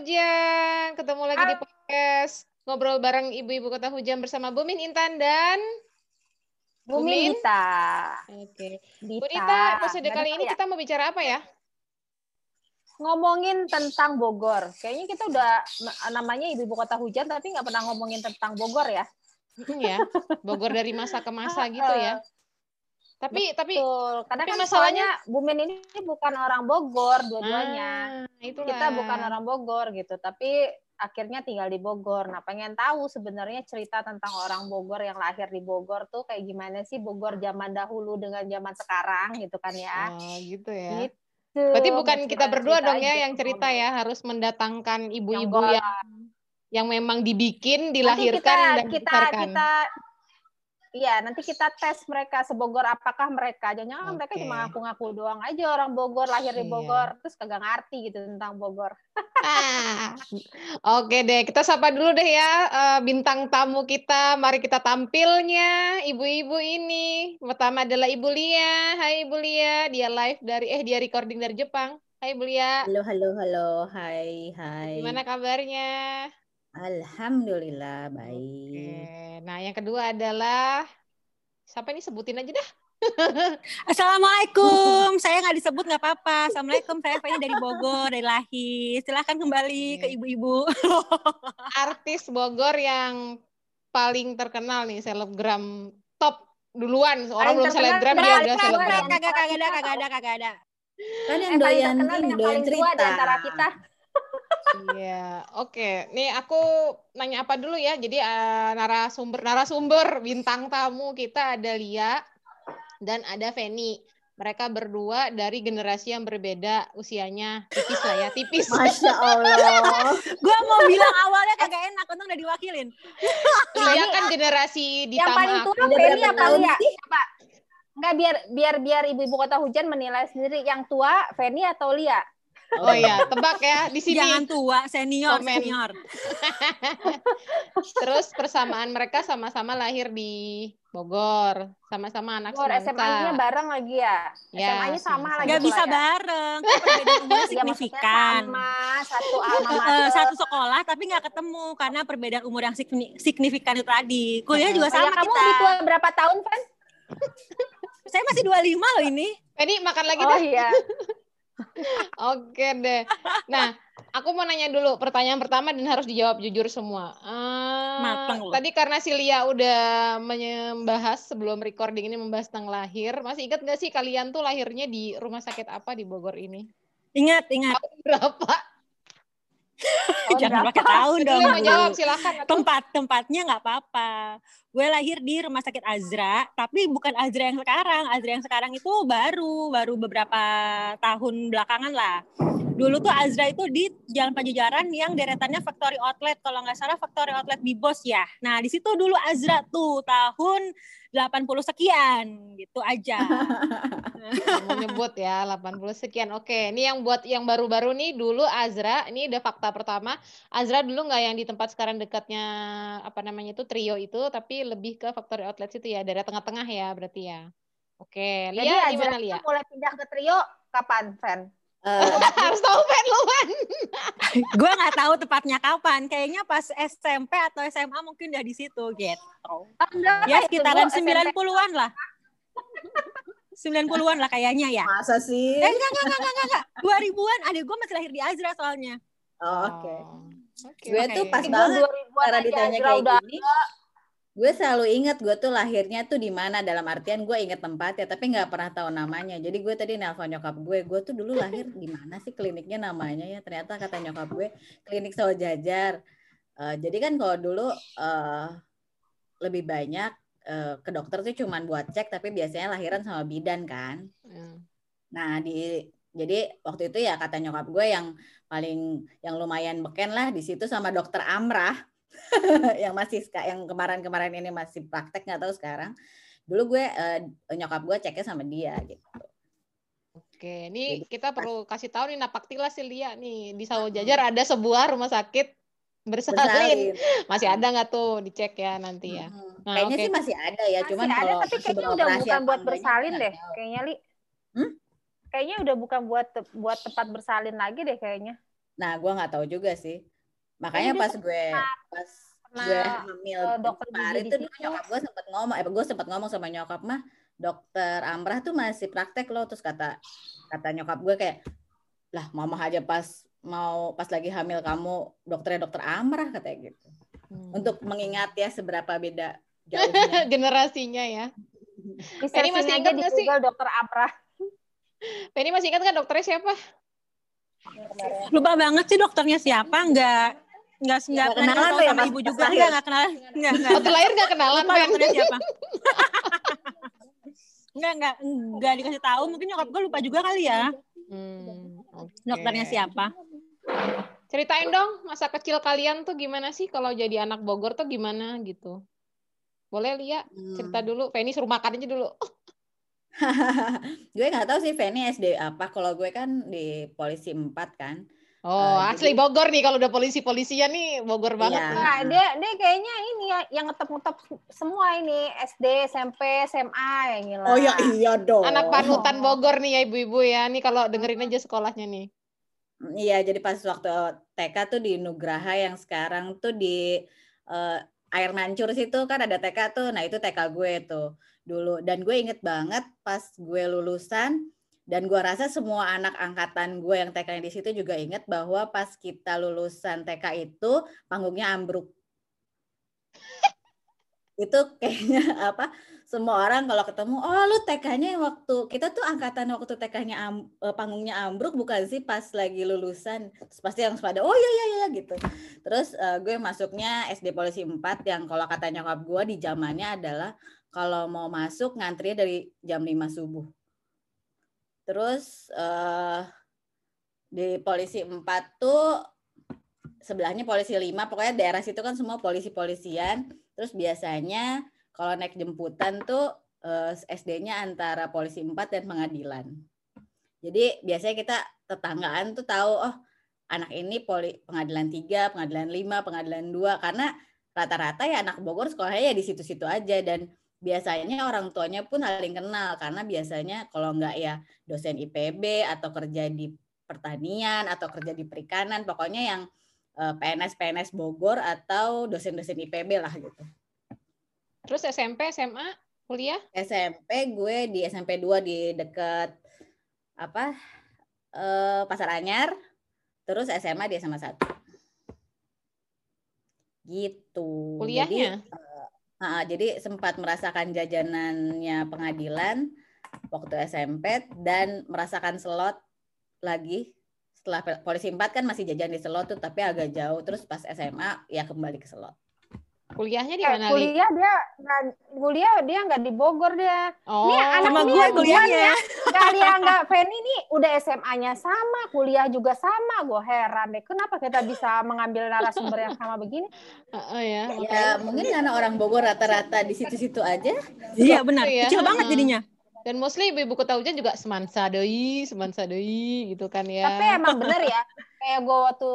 Hujan. Ketemu lagi di podcast ngobrol bareng ibu-ibu Kota Hujan bersama Bumin Intan dan Bumin Dita. Oke. Bu Dita, episode kali ini ya? kita mau bicara apa ya? Ngomongin tentang Bogor. Kayaknya kita udah namanya ibu-ibu Kota Hujan tapi nggak pernah ngomongin tentang Bogor ya. Hmm, ya, Bogor dari masa ke masa gitu ya. Tapi tapi Betul. Karena tapi kan masalahnya Bumin ini bukan orang Bogor dua-duanya. Ah, itulah. Kita bukan orang Bogor gitu, tapi akhirnya tinggal di Bogor. Nah, pengen tahu sebenarnya cerita tentang orang Bogor yang lahir di Bogor tuh kayak gimana sih Bogor zaman dahulu dengan zaman sekarang gitu kan ya. Oh, gitu ya. Gitu. Berarti bukan kita berdua dong ya yang cerita ya, harus mendatangkan ibu-ibu Yang yang memang dibikin, Nanti dilahirkan kita dan kita kita Iya, nanti kita tes mereka sebogor apakah mereka. Jangan mereka Oke. cuma ngaku-ngaku doang aja orang Bogor, lahir Iya. di Bogor, terus kagak ngerti gitu tentang Bogor. Ah, Oke deh, kita sapa dulu deh ya eh, bintang tamu kita. Mari kita tampilnya ibu-ibu ini. Pertama adalah Ibu Lia. Hai Ibu Lia, dia live dari eh dia recording dari Jepang. Hai Ibu Lia, Halo, halo, halo. Hai, hai. gimana kabarnya? Alhamdulillah Oke. baik. Nah, yang kedua adalah siapa ini sebutin aja dah. Assalamualaikum. saya nggak disebut nggak apa-apa. Assalamualaikum. Saya Feni dari Bogor, dari Lahir. Silahkan kembali ke Oke. ibu-ibu. Artis Bogor yang paling terkenal nih, selebgram top duluan. Orang Paling belum selebgram dia udah selebgram. yang Kagak kagak ada, kagak ada, kagak ada. Kan yang Eh, paling doyan dan doyan paling tua cerita. di antara kita. Iya, oke. Nih aku nanya apa dulu ya. Jadi eh, narasumber narasumber bintang tamu kita ada Lia dan ada Feni. Mereka berdua dari generasi yang berbeda usianya tipis lah ya, tipis. Masya Allah. Gua mau bilang awalnya kagak enak, untung udah diwakilin. Lia kan generasi di Yang paling tua Feni berapa apa Lia? Coba. Enggak biar biar biar ibu-ibu kota hujan menilai sendiri yang tua Feni atau Lia. Oh iya, tebak ya di sini. Jangan tua, senior, Komen. senior. Terus persamaan mereka sama-sama lahir di Bogor, sama-sama anak Bogor. SMA-nya bareng lagi ya. Ya, SMA-nya sama sama-sama. lagi. Nggak bisa pula ya? bareng. Kan perbedaan umurnya signifikan. sama satu alma Eh, mater. satu sekolah tapi nggak ketemu karena perbedaan umur yang signi- signifikan itu tadi. Kuliah juga Oh, ya, sama kamu kita. lebih tua berapa tahun, Fen? Saya masih 25 loh ini. Feni makan lagi Oh dah. iya. Oke deh. Nah, aku mau nanya dulu pertanyaan pertama dan harus dijawab jujur semua. Eh, Mateng loh. tadi karena si Lia udah membahas sebelum recording ini membahas tentang lahir, masih ingat nggak sih kalian tuh lahirnya di rumah sakit apa di Bogor ini? Ingat, ingat. Tahun berapa? Tahun Jangan berapa? pakai tahun dong. mau jawab silakan. Atuh. tempat tempatnya nggak apa-apa. Gue lahir di rumah sakit Azra, tapi bukan Azra yang sekarang. Azra yang sekarang itu baru, baru beberapa tahun belakangan lah. Dulu tuh Azra itu di Jalan Pajajaran yang deretannya Factory Outlet, kalau nggak salah Factory Outlet Bibos ya. Nah di situ dulu Azra tuh tahun 80 sekian, gitu aja. mau nyebut ya 80 sekian. Oke, ini yang buat yang baru-baru nih dulu Azra, ini udah fakta pertama. Azra dulu nggak yang di tempat sekarang dekatnya apa namanya itu trio itu, tapi lebih ke factory outlet situ ya, daerah tengah-tengah ya berarti ya. Oke, Jadi Lia Azra gimana Lia? mulai pindah ke trio kapan, Fen? Eh, Harus tahu Fen lu Fen. gue nggak tahu tepatnya kapan. Kayaknya pas SMP atau SMA mungkin udah di situ gitu. Berapa Ya sekitaran Bu, SMP? 90-an lah. 90-an lah kayaknya ya. masa sih? Eh enggak enggak enggak enggak enggak. 2000-an adik gue masih lahir di Azra soalnya. Oh, Oke. Oke. Gue oke. tuh pas Gue banget 2000-an cara ditanya kayak udah gini. Gue selalu ingat gue tuh lahirnya tuh di mana dalam artian gue inget tempatnya tapi nggak pernah tahu namanya. Jadi gue tadi nelpon nyokap gue, gue tuh dulu lahir di mana sih kliniknya namanya ya? Ternyata kata nyokap gue klinik Sawajajar. Eh, jadi kan kalau dulu eh, lebih banyak eh, ke dokter tuh cuman buat cek tapi biasanya lahiran sama bidan kan. Hmm. Nah, di jadi waktu itu ya kata nyokap gue yang paling yang lumayan beken lah di situ sama dokter Amrah yang masih yang kemarin-kemarin ini masih praktek nggak tahu sekarang. Dulu gue eh, nyokap gue ceknya sama dia gitu. Oke, ini Jadi, kita perlu kasih tahu nih napaktilah si Lia nih di Sawo Jajar ada sebuah rumah sakit bersalin. Bersalin. Masih ada nggak tuh dicek ya nanti ya. Mm-mm. Nah, Kayaknya oke. sih masih ada ya, Masih cuman ada kalau tapi kayaknya udah bukan buat bersalin deh tahu. kayaknya Li. Hmm? Kayaknya udah bukan buat buat tempat bersalin lagi deh kayaknya. Nah, gue nggak tahu juga sih. Makanya pas gue pas pernah, gue hamil eh, dokter dulu situ. nyokap gue sempat ngomong, eh gue sempat ngomong sama nyokap mah, dokter Amrah tuh masih praktek loh. Terus kata kata nyokap gue kayak, lah mama aja pas mau pas lagi hamil kamu dokternya dokter Amrah katanya gitu. Hmm. Untuk mengingat ya seberapa beda jauhnya. generasinya ya. Penny masih ingat nggak sih? Google dokter Amrah. Penny masih ingat kan dokternya siapa? Lupa banget sih dokternya siapa, nggak nggak nggak Nggak pernah kenalan ya, sama pas- ibu juga lahir? nggak nggak kenal nggak nggak Waktu lahir gak kenalan lupa kan? siapa nggak nggak nggak dikasih tahu mungkin nyokap gue lupa juga kali ya Hmm, oke. dokternya siapa Ceritain dong masa kecil kalian tuh gimana sih kalau jadi anak Bogor tuh gimana gitu. Boleh Lia cerita Hmm. dulu. Penny suruh makan aja dulu. gue nggak tahu sih Feni SD apa. Kalau gue kan di polisi 4 kan. Oh, Eh, asli jadi- Bogor nih kalau udah polisi-polisian nih Bogor banget Iya. Nah, dia dia kayaknya ini ya yang ngetep-ngetep semua ini SD, SMP, SMA yang gila. Oh ya iya dong. Anak panutan Bogor nih ya ibu-ibu ya. Nih kalau dengerin aja sekolahnya nih. Iya, jadi pas waktu TK tuh di Nugraha yang sekarang tuh di eh, air mancur situ kan ada TK tuh. Nah, itu TK gue tuh dulu. Dan gue inget banget pas gue lulusan dan gue rasa semua anak angkatan gue yang TK di situ juga inget bahwa pas kita lulusan TK itu panggungnya ambruk. itu kayaknya apa semua orang kalau ketemu oh lu TK-nya waktu kita tuh angkatan waktu TK-nya am- eh, panggungnya ambruk bukan sih pas lagi lulusan? Terus pasti yang pada oh iya iya iya gitu. Terus eh, gue masuknya SD Polisi 4 yang kalau kata nyokap gue di zamannya adalah kalau mau masuk ngantri dari jam 5 subuh terus eh di Polisi 4 tuh sebelahnya Polisi 5 pokoknya daerah situ kan semua polisi-polisian. Terus biasanya kalau naik jemputan tuh eh, SD-nya antara polisi 4 dan pengadilan. Jadi biasanya kita tetanggaan tuh tahu oh anak ini poli, pengadilan 3, pengadilan 5, pengadilan 2 karena rata-rata ya anak Bogor sekolahnya ya di situ-situ aja. Dan biasanya orang tuanya pun saling kenal karena biasanya kalau enggak ya dosen IPB atau kerja di pertanian atau kerja di perikanan pokoknya yang eh, PNS-PNS Bogor atau dosen-dosen IPB lah gitu. Terus SMP, SMA, kuliah? SMP gue di SMP 2 di dekat apa eh, Pasar Anyar, terus SMA di SMA 1. Gitu. Kuliahnya? Jadi, ah, jadi sempat merasakan jajanannya pengadilan waktu SMP dan merasakan slot lagi setelah polisi 4 kan masih jajan di slot tuh tapi agak jauh terus pas SMA ya kembali ke slot. Kuliahnya di Eh, mana, Li? kuliah dia nggak kuliah dia nggak di Bogor dia. Oh, Ini anak sama ini gue ya, kuliahnya Kalian nggak Feni nih udah SMA-nya sama, kuliah juga sama. Gue heran deh, kenapa kita bisa mengambil narasumber yang sama begini? Heeh ya. Ya mungkin karena orang Bogor rata-rata di situ-situ aja. iya benar Iya. kecil banget jadinya Dan mostly ibu-ibu kota hujan juga semansa deui, semansa deui gitu kan ya. Tapi emang bener ya, kayak gue waktu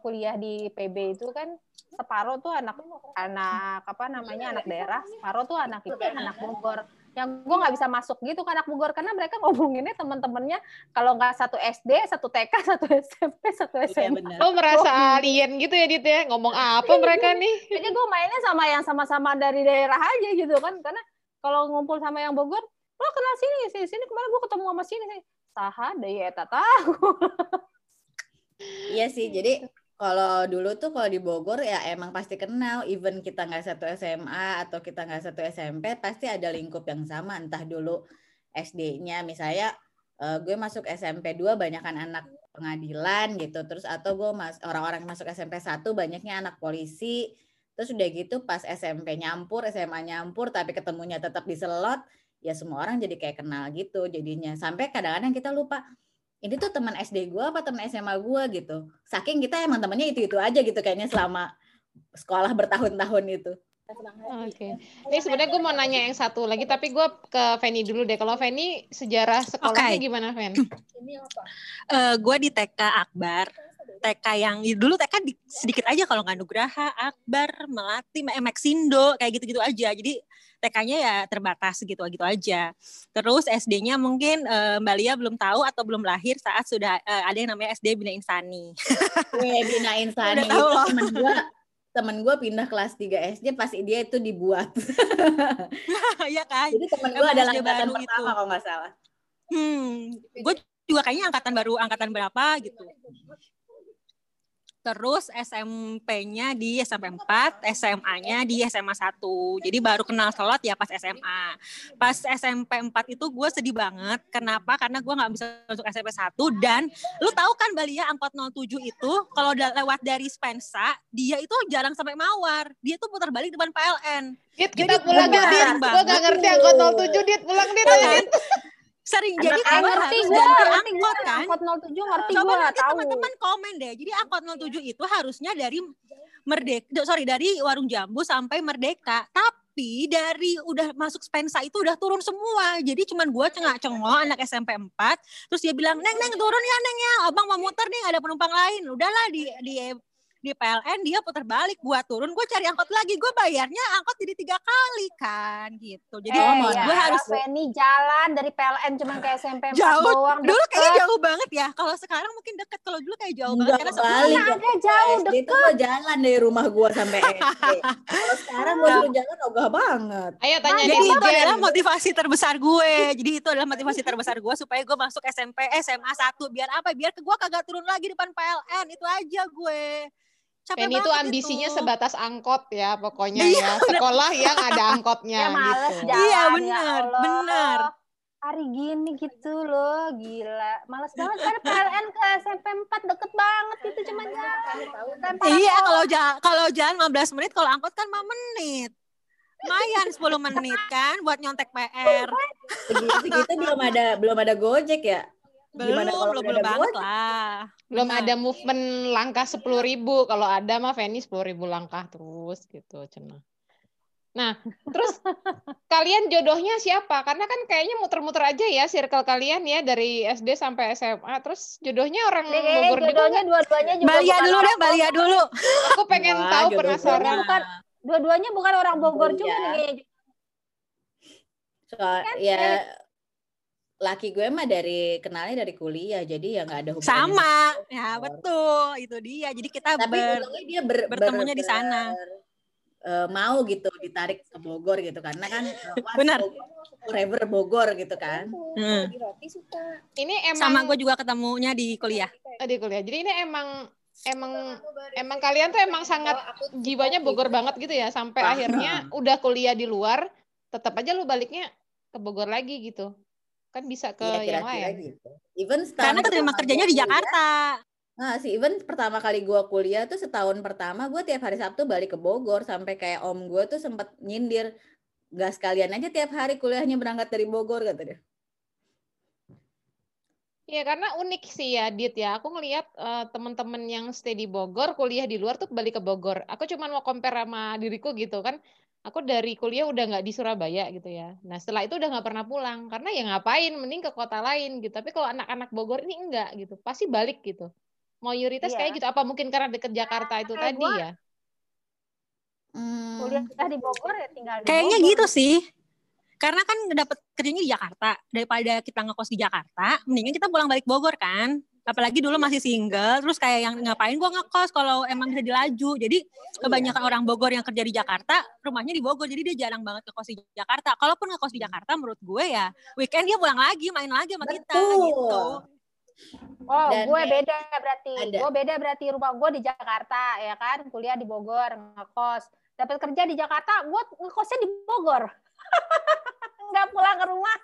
kuliah di PB itu kan separuh tuh anak anak apa namanya anak daerah, separuh tuh anak itu anak Bogor. Yang gue nggak bisa masuk gitu ke anak Bogor karena mereka ngomonginnya teman-temannya kalau nggak satu SD, satu TK, satu SMP, satu Iya SMA. benar. Lo merasa alien gitu ya Dit ya? Ngomong apa mereka nih? Jadi gue mainnya sama yang sama-sama dari daerah aja gitu kan, karena kalau ngumpul sama yang Bogor, lo kenal sini, sini, sini kemarin gue ketemu sama sini, sini. Saha deh ya, tak tahu. Iya sih, jadi kalau dulu tuh kalau di Bogor ya emang pasti kenal, even kita nggak satu SMA atau kita nggak satu SMP, pasti ada lingkup yang sama. Entah dulu SD-nya, misalnya eh, gue masuk SMP 2 banyakkan anak pengadilan gitu, terus atau gue mas orang-orang masuk SMP 1 banyaknya anak polisi, terus udah gitu pas SMP nyampur, SMA nyampur, tapi ketemunya tetap di selot, ya semua orang jadi kayak kenal gitu jadinya. Sampai kadang-kadang kita lupa, ini tuh teman SD gue apa teman SMA gue gitu. Saking kita emang temennya itu-itu aja gitu kayaknya selama sekolah bertahun-tahun itu. Oke. Ini sebenarnya gue mau nanya yang satu lagi, tapi gue ke Feni dulu deh. Kalau Feni sejarah sekolahnya Oke. gimana, Fen? Eh, gue di TK Akbar TK yang ya dulu TK di, sedikit aja kalau nggak Nugraha, Akbar, Melati, eh, Maxindo kayak gitu-gitu aja. Jadi TK-nya ya terbatas gitu-gitu aja. Terus SD-nya mungkin uh, Mbak Lia belum tahu atau belum lahir saat sudah uh, ada yang namanya SD Bina Insani. Weh, Bina Insani temen gue temen gue pindah kelas 3 SD pas dia itu dibuat. Iya kan? Jadi temen gue adalah angkatan pertama kalau nggak salah. Hmm, gue juga kayaknya angkatan baru angkatan berapa gitu. Terus SMP-nya di SMP 4, SMA-nya di SMA 1. Jadi baru kenal sholat ya pas SMA. Pas SMP 4 itu gue sedih banget. Kenapa? Karena gue nggak bisa masuk SMP 1. Dan lu tahu kan Balia angkot 07 itu kalau udah lewat dari Spensa, dia itu jarang sampai Mawar. Dia tuh putar balik depan PLN. Dit, kita Jadi pulang ya, Dit. Gue gak ngerti angkot 07, Dit. Pulang, Dit. Kan? Sering jadi kamu harus gua, ganti angkot kan? angkot 07 ngerti coba gua, nanti teman-teman komen deh. Jadi angkot 07 itu harusnya dari Merdeka sorry dari Warung Jambu sampai Merdeka. Tapi dari udah masuk Spensa itu udah turun semua. Jadi cuman gua cengak-cengok anak SMP 4 terus dia bilang neng neng turun ya neng ya. Abang mau muter nih ada penumpang lain. Udahlah di di di PLN dia putar balik buat turun gue cari angkot lagi gue bayarnya angkot jadi tiga kali kan gitu. Jadi eh, oh, ya, gue harus Feni jalan dari PLN cuma ke SMP 4 jauh doang dulu kayaknya jauh banget ya kalau sekarang mungkin deket kalau dulu kayak jauh Enggak banget karena kali ada jauh SD itu gue jalan dari rumah gue sampai SD kalau sekarang gue suruh jalan ogah banget. Ayo tanya jadi itu adalah motivasi terbesar gue. Jadi itu adalah motivasi terbesar gue supaya gue masuk SMP SMA 1 biar apa? Biar ke gue kagak turun lagi depan PLN itu aja gue Capek itu ambisinya itu. sebatas angkot ya pokoknya iya, ya. Sekolah yang ada angkotnya ya, males gitu. Jalan, iya benar, ya benar. Hari gini gitu loh, gila. Males banget karena PLN ke SMP 4 deket banget gitu cuma jalan. Iya, kalau jalan kalau jalan 15 menit, kalau angkot kan 5 menit. Lumayan 10 menit kan buat nyontek PR. Segitu belum ada belum ada Gojek ya? Belum, Gimana kalau belum, belum banget lah. Belum nah. ada movement langkah sepuluh ribu. Kalau ada mah Feni sepuluh ribu langkah terus gitu, cenah. Nah, terus kalian jodohnya siapa? Karena kan kayaknya muter-muter aja ya circle kalian ya dari SD sampai SMA. Terus jodohnya orang Nih, Bogor jodohnya dua-duanya juga Balia dulu deh, Balia dulu. Aku pengen Wah, tahu penasaran. Bukan dua-duanya bukan orang Bogor juga nih. So, kan, ya laki gue mah dari kenalnya dari kuliah jadi ya nggak ada hubungan sama. ya betul. Itu dia. Jadi kita tapi ber, dia ber, bertemunya ber, di sana. uh, mau gitu ditarik ke Bogor gitu karena kan uh, benar forever Bogor gitu kan. Hmm. ini emang sama gue juga ketemunya di kuliah. Oh, di kuliah. Jadi ini emang emang emang kalian tuh emang sangat jiwanya Bogor banget gitu ya. Sampai akhirnya udah kuliah di luar tetap aja lu baliknya ke Bogor lagi gitu kan bisa ke ya, yang lain. Gitu. Even karena terima kerjanya di Jakarta. Nah, si even pertama kali gue kuliah tuh setahun pertama gue tiap hari Sabtu balik ke Bogor sampai kayak om gue tuh sempat nyindir gas sekalian aja tiap hari kuliahnya berangkat dari Bogor kata dia. Iya karena unik sih ya Dit ya. Aku ngelihat uh, teman-teman yang stay di Bogor, kuliah di luar tuh balik ke Bogor. Aku cuma mau compare sama diriku gitu kan aku dari kuliah udah nggak di Surabaya gitu ya. Nah setelah itu udah nggak pernah pulang karena ya ngapain, mending ke kota lain gitu. Tapi kalau anak-anak Bogor ini enggak gitu, pasti balik gitu. Mayoritas iya. kayak gitu. Apa mungkin karena deket Jakarta itu tadi gua, ya? Hmm. Kuliah di Bogor ya tinggal di Kayaknya Bogor. gitu sih. Karena kan dapat kerjanya di Jakarta daripada kita ngekos di Jakarta, mendingan kita pulang balik Bogor kan apalagi dulu masih single terus kayak yang ngapain gue ngekos kalau emang bisa dilaju jadi kebanyakan orang Bogor yang kerja di Jakarta rumahnya di Bogor jadi dia jarang banget ngekos di Jakarta kalaupun ngekos di Jakarta menurut gue ya weekend dia pulang lagi main lagi sama kita gitu Oh, Dan gue beda berarti. Gue beda berarti rumah gue di Jakarta ya kan, kuliah di Bogor, ngekos. Dapat kerja di Jakarta, gue ngekosnya di Bogor. Nggak pulang ke rumah.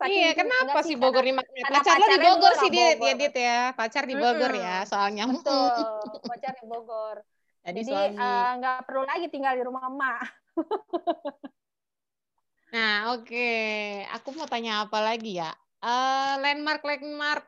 Saking iya, kenapa sih Bogor magnet? Pacar lo di Bogor sih, Dit. Ya, Dit ya. Pacar di Bogor hmm. ya, soalnya. Betul, pacar di Bogor. Jadi, Jadi uh, nggak perlu lagi tinggal di rumah emak. nah, oke. Okay. Aku mau tanya apa lagi ya? Uh, landmark landmark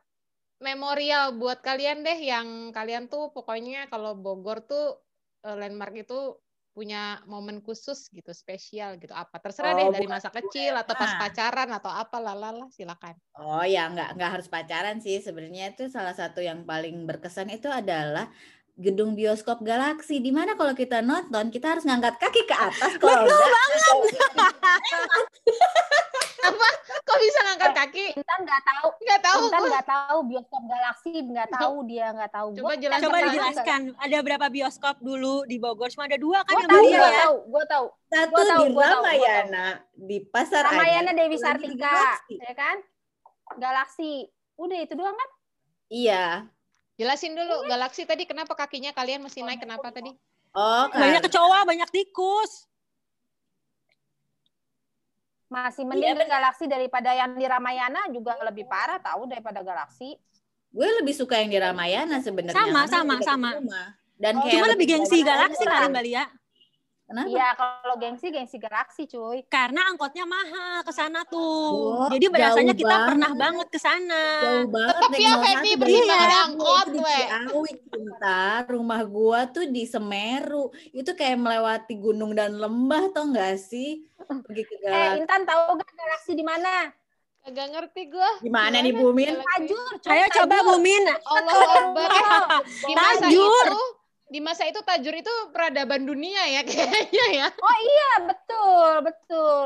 memorial buat kalian deh yang kalian tuh pokoknya kalau Bogor tuh uh, landmark itu punya momen khusus gitu, spesial gitu apa? Terserah deh Oh, dari bukan masa kecil atau pas Ah. pacaran atau apa lalala silakan. Oh ya nggak nggak harus pacaran sih sebenarnya itu salah satu yang paling berkesan itu adalah gedung bioskop Galaxy di mana kalau kita nonton kita harus ngangkat kaki ke atas kalau enggak Kok bisa ngangkat kaki? Intan nggak tahu Nggak tahu Intan gua. nggak tahu bioskop galaksi nggak tahu dia nggak tahu Coba Gua jelaskan. Coba dijelaskan, ada berapa bioskop dulu di Bogor? Cuma ada dua kan yang tahu ya? tahu gue tahu satu Gua tahu, di gua tahu, gua Ramayana di pasar Ramayana Dewi satu di Sartika ya kan galaksi udah itu doang kan Iya. Jelasin dulu galaksi tadi kenapa kakinya kalian mesti naik kenapa tadi? Oh, Banyak kan. kecoa, banyak tikus. Masih Iya, mending benar. galaksi daripada yang di Ramayana juga lebih parah tahu daripada galaksi Gue lebih suka yang di Ramayana sebenarnya. Sama, sama, sama. rumah. Dan Oh, kayak Cuma lebih gengsi galaksi kali Mbak Lia. Kenapa? Iya kalau gengsi gengsi galaksi cuy Karena angkotnya mahal ke sana tuh. Oh, Jadi biasanya jauh kita pernah banget. banget ke sana. Jauh banget naik ya, 01 Feby, dari berdiri rumah ada gua angkot, we. Ciawi cinta rumah gua tuh di Semeru itu kayak melewati gunung dan lembah tau gak sih pergi ke eh Galaxy Intan tahu gak galaksi di mana Agak ngerti gua. gimana nih Bumin Galaksi? tajur cuy Ayo coba. Bumin. Allah Akbar. Tajur. itu, di masa itu tajur itu peradaban dunia ya kayaknya ya. oh iya betul betul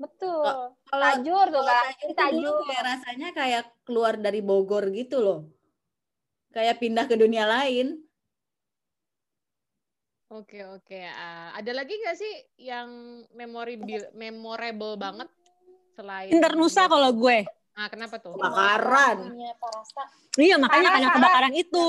betul kalau tajur tuh galaksi Tajur tajur kayak rasanya kayak keluar dari Bogor gitu loh kayak pindah ke dunia lain Oke oke. Ah, ada lagi nggak sih yang memori memorable banget selain Internusa kalau gue. Ah kenapa tuh? kebakaran Iya makanya karena kebakaran itu.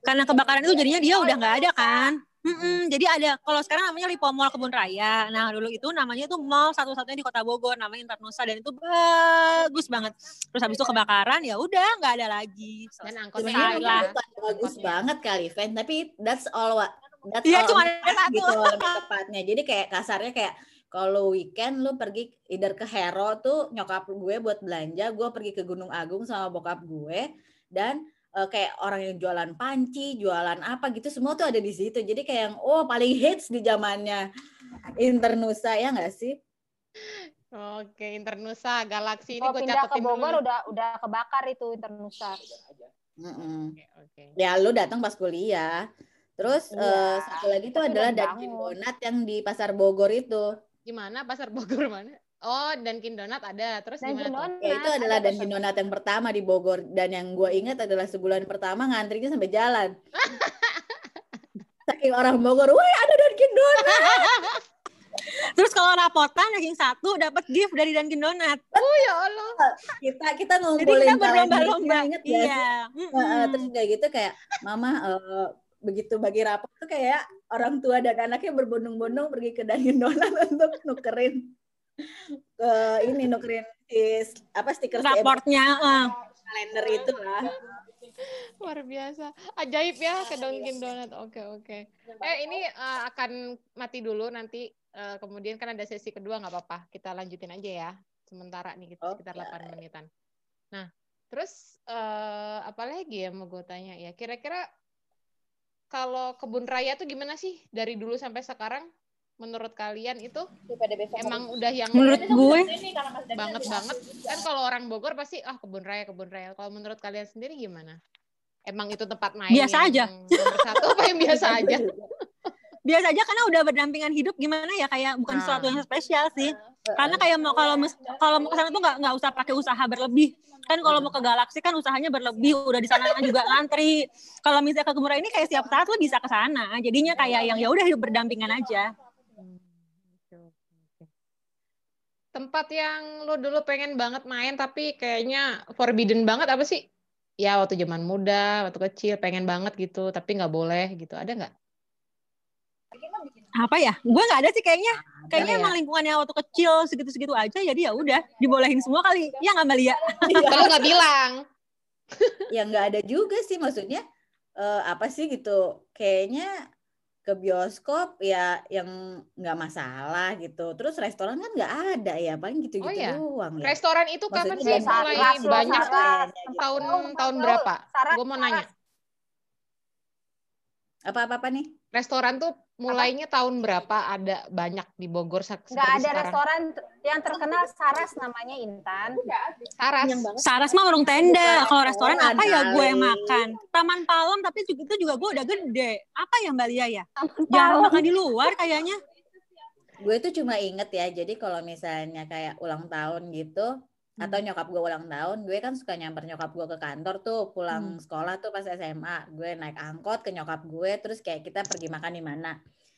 Karena kebakaran itu jadinya dia udah nggak ada kan. Mm-mm, jadi ada kalau sekarang namanya Lipo Mall Kebun Raya. Nah dulu itu namanya itu mall satu-satunya di Kota Bogor namanya Internusa dan itu bagus banget. Terus habis itu kebakaran ya udah nggak ada lagi. Dan angkotnya sebenarnya hilang. itu bukan bagus Angkotnya. banget kali Ven tapi that's all what that's Iya, all cuma ada satu. gitu lebih tepatnya jadi kayak kasarnya kayak kalau weekend lu pergi either ke Hero tuh nyokap gue buat belanja gue pergi ke Gunung Agung sama bokap gue dan eh, kayak orang yang jualan panci jualan apa gitu semua tuh ada di situ jadi kayak yang oh paling hits di zamannya Internusa ya nggak sih Oke, Internusa, Galaksi ini gue pindah ke catetin dulu. Bogor nih. udah udah kebakar itu Internusa Mm-mm. Oke, oke. ya lu datang pas kuliah terus Iya, eh, satu lagi tuh tapi adalah bangun. Donat yang di pasar Bogor itu Gimana pasar Bogor mana? Oh, Dunkin Donat ada. Terus Dunkin gimana tuh? Donat. Ya itu adalah ada Dunkin Donat yang pertama di Bogor dan yang gue ingat adalah sebulan pertama ngantrinya sampai jalan. Saking orang Bogor, wah ada Dunkin Donat. Terus kalau rapotan ranking satu dapat gift dari Dunkin Donat. Oh ya Allah. Kita kita Jadi ngumpulin kita berlomba-lomba. sih? Iya. Heeh, mm-mm. terus kayak gitu kayak mama eh, begitu bagi rapot tuh kayak orang tua dan anaknya berbondong-bondong pergi ke Dunkin Donat untuk nukerin ke ini nukerin is, apa stiker Raportnya. eh. kalender itu lah. Luar biasa. Ajaib ya ke Dunkin Donat. Oke, oke. Eh, ini eh, akan mati dulu nanti eh, kemudian kan ada sesi kedua nggak apa-apa. Kita lanjutin aja ya. Sementara nih kita sekitar Oke. 8 menitan. Nah, terus eh, apa lagi ya mau gue tanya ya? Kira-kira kalau kebun raya tuh gimana sih dari dulu sampai sekarang? Menurut kalian itu emang udah yang Menurut gue banget banget kan kalau orang Bogor pasti ah kebun raya kebun raya kalau menurut kalian sendiri gimana emang itu tempat main Biasa yang aja. nomor satu apa yang biasa aja biasa aja karena udah berdampingan hidup gimana ya kayak bukan Nah. sesuatu yang spesial sih. Karena kayak mau kalau kalau mau ke sana tuh nggak nggak usah pakai usaha berlebih. Kan kalau mau ke galaksi kan usahanya berlebih, udah di sana juga ngantri. Kalau misalnya ke Gemura ini kayak setiap saat lu bisa ke sana. Jadinya kayak yang ya udah hidup berdampingan aja. Tempat yang lo dulu pengen banget main tapi kayaknya forbidden banget apa sih ya waktu zaman muda waktu kecil pengen banget gitu tapi nggak boleh gitu ada nggak Apa ya? Gue nggak ada sih kayaknya. Kayaknya ya. emang lingkungannya waktu kecil segitu-segitu aja jadi ya udah dibolehin semua kali. Ya nggak Malia? kalau nggak bilang ya nggak ada juga sih maksudnya eh, apa sih gitu kayaknya ke bioskop ya yang nggak masalah gitu terus restoran kan nggak ada ya paling gitu gitu Oh iya. doang ya restoran itu kapan sih ya, mulai banyak Saras. kayaknya gitu. tahun Tahu, tahun tahu. berapa gue mau nanya apa apa apa nih restoran tuh mulainya tahun berapa ada banyak di Bogor Nggak seperti ada sekarang? restoran yang terkenal Saras namanya Intan. Saras. Saras mah warung tenda. Kalau restoran Oh, apa ya gue yang makan? Taman Palem tapi juga itu juga gue udah gede. Apa ya Mbak Lia ya? Jarang makan di luar kayaknya. gue tuh cuma inget ya jadi kalau misalnya kayak ulang tahun gitu atau nyokap gue ulang tahun gue kan suka nyamper nyokap gue ke kantor tuh pulang sekolah tuh pas SMA gue naik angkot ke nyokap gue terus kayak kita pergi makan di mana.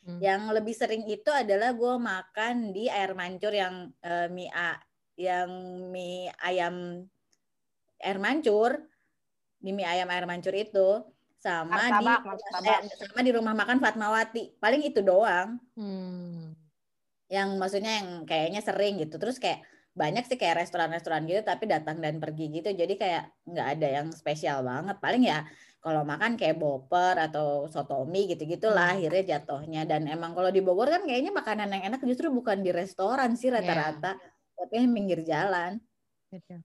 Hmm. yang lebih sering itu adalah gue makan di air mancur yang eh, mie a- yang mie ayam air mancur di mie ayam air mancur itu. Sama di martabak. eh, sama di rumah makan Fatmawati. Paling itu doang. Hmm. yang maksudnya yang kayaknya sering gitu. Terus kayak banyak sih kayak restoran-restoran gitu tapi datang dan pergi gitu. Jadi kayak nggak ada yang spesial banget. Paling ya kalau makan kayak boper atau sotomi gitu gitulah akhirnya jatuhnya. Dan emang kalau di Bogor kan kayaknya makanan yang enak justru bukan di restoran sih rata-rata tapi yang pinggir jalan. Gitu.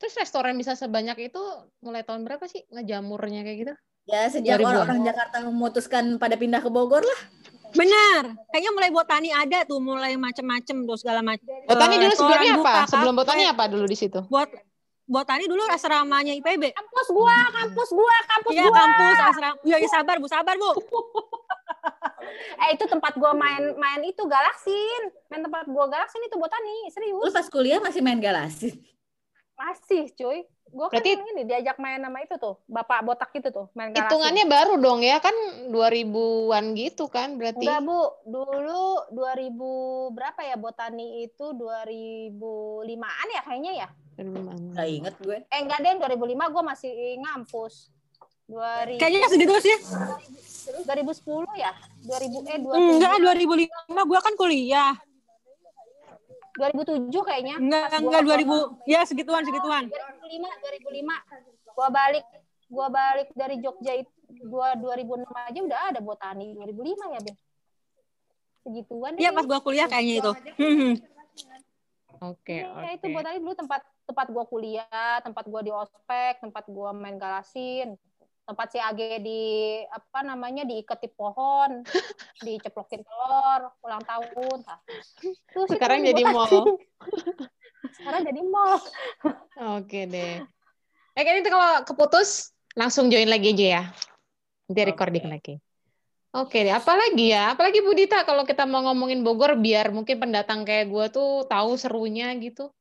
Terus restoran bisa sebanyak itu mulai tahun berapa sih ngejamurnya kayak gitu? ya sejak 2000-an. orang-orang Jakarta memutuskan pada pindah ke Bogor lah Benar. Kayaknya mulai botani ada tuh, mulai macem-macem tuh segala macam. Botani dulu restoran sebelumnya buka, apa? Sebelum kafe. botani apa dulu di situ? Buat botani dulu asramanya IPB. Kampus gua, kampus gua, kampus Iya gua. kampus asrama. Iya ya, sabar bu, sabar bu. Eh itu tempat gua main main itu galaksin. Main tempat gua galaksin itu botani, lu serius. pas kuliah masih main galasin Masih, cuy. Gua kan Berarti- yang ini diajak main sama itu tuh, bapak botak itu tuh, main galaksin. Hitungannya baru dong ya kan 2000-an gitu kan berarti. Enggak, Bu. Dulu 2000 berapa ya botani itu 2005-an ya kayaknya ya? nggak inget gue Eh enggak deh, 2005 gua masih ngampus. 2000 Kayaknya segitu sih. 2010 ya? 2000 eh 2000 Enggak, 2005 gua kan kuliah. 2007 kayaknya. Enggak, enggak ke- 2000. Ya segituan, segituan. 2005, 2005. Gua balik gua balik dari Jogja itu gua 2006 aja udah ada botani 2005 ya, Be. Segituan deh. Iya pas gua kuliah kayaknya itu. Hmm. Oke, Ya, itu oke. botani dulu tempat tempat gua kuliah, tempat gua di ospek, tempat gua main galasin, tempat si Age di apa namanya diikat di pohon, diceplokin telur, ulang tahun. Nah, itu Sekarang di jadi mall. Sekarang jadi mall. Oke deh. Eh kan itu kalau keputus langsung join lagi aja ya. Nanti recording lagi. Oke deh, apalagi ya? Apalagi Bu Dita kalau kita mau ngomongin Bogor biar mungkin pendatang kayak gue tuh tahu serunya gitu.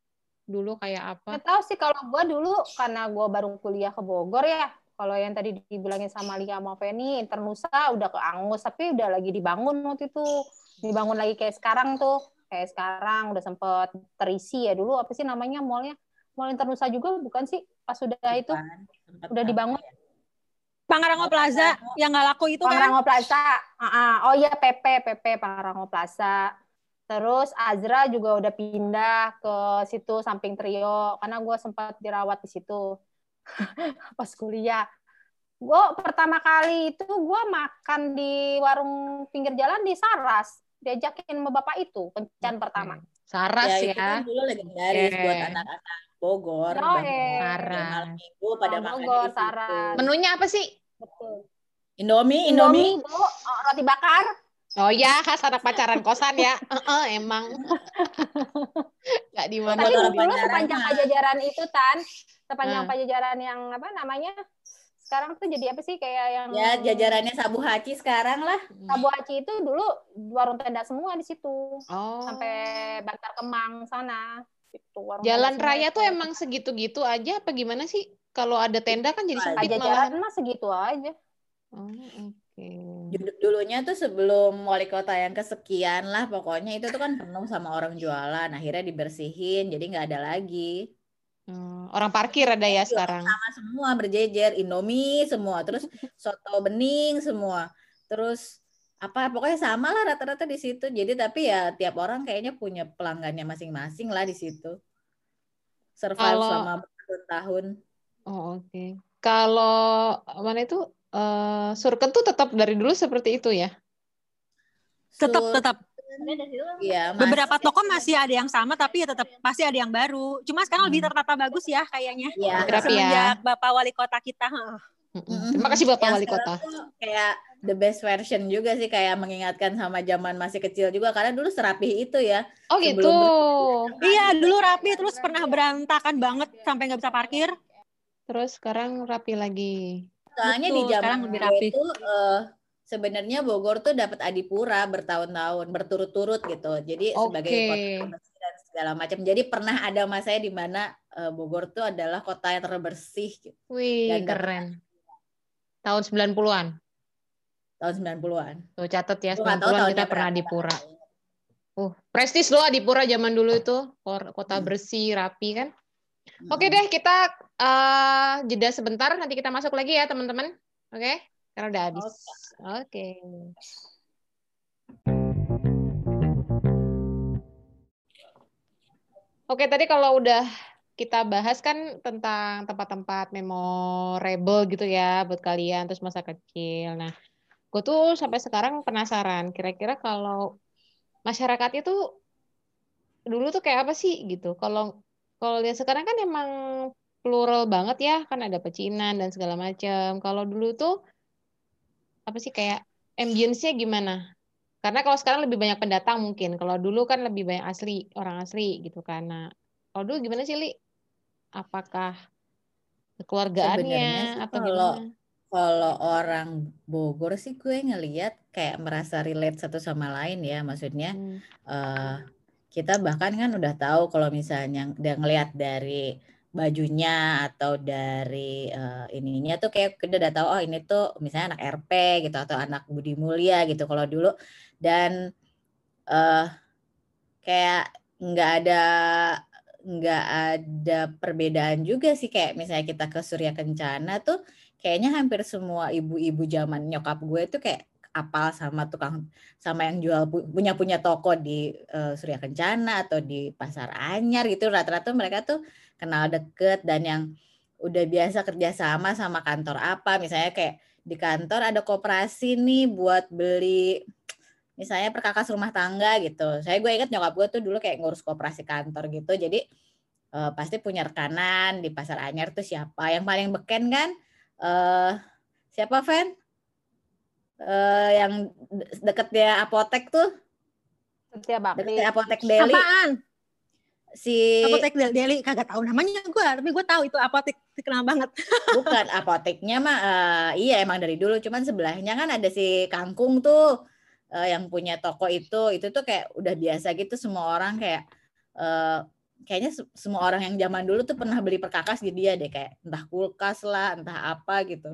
Dulu kayak apa? Nggak tahu sih kalau gua dulu karena gua baru kuliah ke Bogor ya. Kalau yang tadi dibilangin sama Lia sama Feni, Internusa udah ke Angus, tapi udah lagi dibangun waktu itu. Dibangun lagi kayak sekarang tuh. Kayak sekarang udah sempet terisi ya dulu. Apa sih namanya mallnya? Mall Internusa juga bukan sih? Pas udah itu udah dibangun. ya? Pangrango Plaza yang nggak laku itu kan. Pangrango Plaza. Ah, ah. Oh iya PP, PP Pangrango Plaza. Terus Azra juga udah pindah ke situ samping Trio karena gue sempat dirawat di situ pas kuliah. Gue pertama kali itu gue makan di warung pinggir jalan di Saras. Diajakin sama bapak itu kencan pertama. Saras ya, ya. itu kan dulu legendaris Oke. buat anak-anak Bogor Oh, bangun eh. malam minggu pada makan Bogor. Saras. Menunya apa sih? Betul. Indomie, Indomie. Indomie, Bu, oh, roti bakar. Oh ya, khas anak pacaran kosan ya. Heeh, emang. Gak di mana Tapi dulu sepanjang pajajaran itu tan, sepanjang Ah. pajajaran yang apa namanya? Sekarang tuh jadi apa sih kayak yang Ya jajarannya Sabu Haci sekarang lah. Sabu Haci itu dulu warung tenda semua di situ. Oh. Sampai Bantar Kemang sana. Itu warung Jalan raya itu. tuh emang segitu-gitu aja apa gimana sih? Kalau ada tenda kan jadi sempit pajajaran malah. mah segitu aja. Oh, Dulu- Dulunya tuh sebelum wali kota yang kesekian lah pokoknya itu tuh kan penuh sama orang jualan. Akhirnya dibersihin jadi nggak ada lagi. Hmm, orang parkir ada ya sekarang. Sama semua berjejer Indomie semua, terus soto bening semua. Terus apa pokoknya sama lah rata-rata di situ. Jadi tapi ya tiap orang kayaknya punya pelanggannya masing-masing lah di situ. Survive Kalau- selama bertahun-tahun. Oh, oke. Kalau mana itu eh Surken tuh tetap dari dulu seperti itu ya? Tetap, Sur- tetap. Iya, mas- Beberapa toko masih ada yang sama, tapi ya tetap pasti ada yang baru. Cuma sekarang lebih Hmm. tertata bagus ya kayaknya. Iya. Ya. Semenjak Bapak Wali Kota kita. heeh. Mm-mm. Terima kasih Bapak Yang Wali Kota. kayak the best version juga sih kayak mengingatkan sama zaman masih kecil juga karena dulu serapih itu ya. Oh Sebelum gitu. Iya, dulu rapi terus pernah berantakan banget sampai nggak bisa parkir. Terus sekarang rapi lagi. Soalnya di Betul, sekarang zaman lebih rapi. itu eh, sebenarnya Bogor tuh dapat adipura bertahun-tahun berturut-turut gitu. Jadi sebagai Oke. kota dan segala macam. Jadi pernah ada masanya di mana eh, Bogor tuh adalah kota yang terbersih gitu, Wih, Dan keren. Tahun 90-an. tahun 90-an. Tuh catat ya, Gue nggak tahu 90-an kita pernah berapa. di Pura. Uh, prestis loh Adipura zaman dulu itu. Kota Hmm. bersih, rapi kan. Oke deh, kita eh, jeda sebentar. Nanti kita masuk lagi ya, teman-teman. Oke? Karena udah habis. Oke. Oke, tadi kalau udah kita bahas kan tentang tempat-tempat memorable gitu ya buat kalian, terus masa kecil. Nah, gue tuh sampai sekarang penasaran, kira-kira kalau masyarakat itu dulu tuh kayak apa sih gitu? Kalau kalau lihat sekarang kan emang plural banget ya, kan ada pecinan dan segala macam. Kalau dulu tuh apa sih kayak ambience-nya gimana? Karena kalau sekarang lebih banyak pendatang mungkin. Kalau dulu kan lebih banyak asli, orang asli gitu. Nah, kalau dulu gimana sih, Li? Apakah sih atau kalau gimana? kalau orang Bogor sih gue ngelihat kayak merasa relate satu sama lain ya. Maksudnya Hmm. eh, kita bahkan kan udah tahu kalau misalnya udah ngelihat dari bajunya atau dari eh, ininya tuh kayak kita udah tahu oh ini tuh misalnya anak RP gitu atau anak Budi Mulia gitu kalau dulu. Dan eh kayak nggak ada nggak ada perbedaan juga sih. Kayak misalnya kita ke Surya Kencana tuh kayaknya hampir semua ibu-ibu zaman nyokap gue tuh kayak apal sama tukang sama yang jual pu- punya punya toko di eh, Surya Kencana atau di Pasar Anyar gitu. Rata-rata mereka tuh kenal deket dan yang udah biasa kerjasama sama kantor apa. Misalnya kayak di kantor ada koperasi nih buat beli misalnya perkakas rumah tangga gitu. Saya gue inget nyokap gue tuh dulu kayak ngurus koperasi kantor gitu. Jadi eh, pasti punya rekanan di Pasar Anyar tuh siapa. Yang paling beken kan eh siapa Ven Eh, yang de- deketnya apotek tuh? Setia Bakti. deketnya apotek Deli. Apaan? Si Apotek Del- Deli kagak tahu namanya gue, tapi gue tahu itu apotek terkenal banget. bukan apoteknya mah eh, iya emang dari dulu cuman sebelahnya kan ada si Kangkung tuh eh, yang punya toko itu itu tuh kayak udah biasa gitu semua orang kayak eh, kayaknya se- semua orang yang zaman dulu tuh pernah beli perkakas di dia deh kayak entah kulkas lah entah apa gitu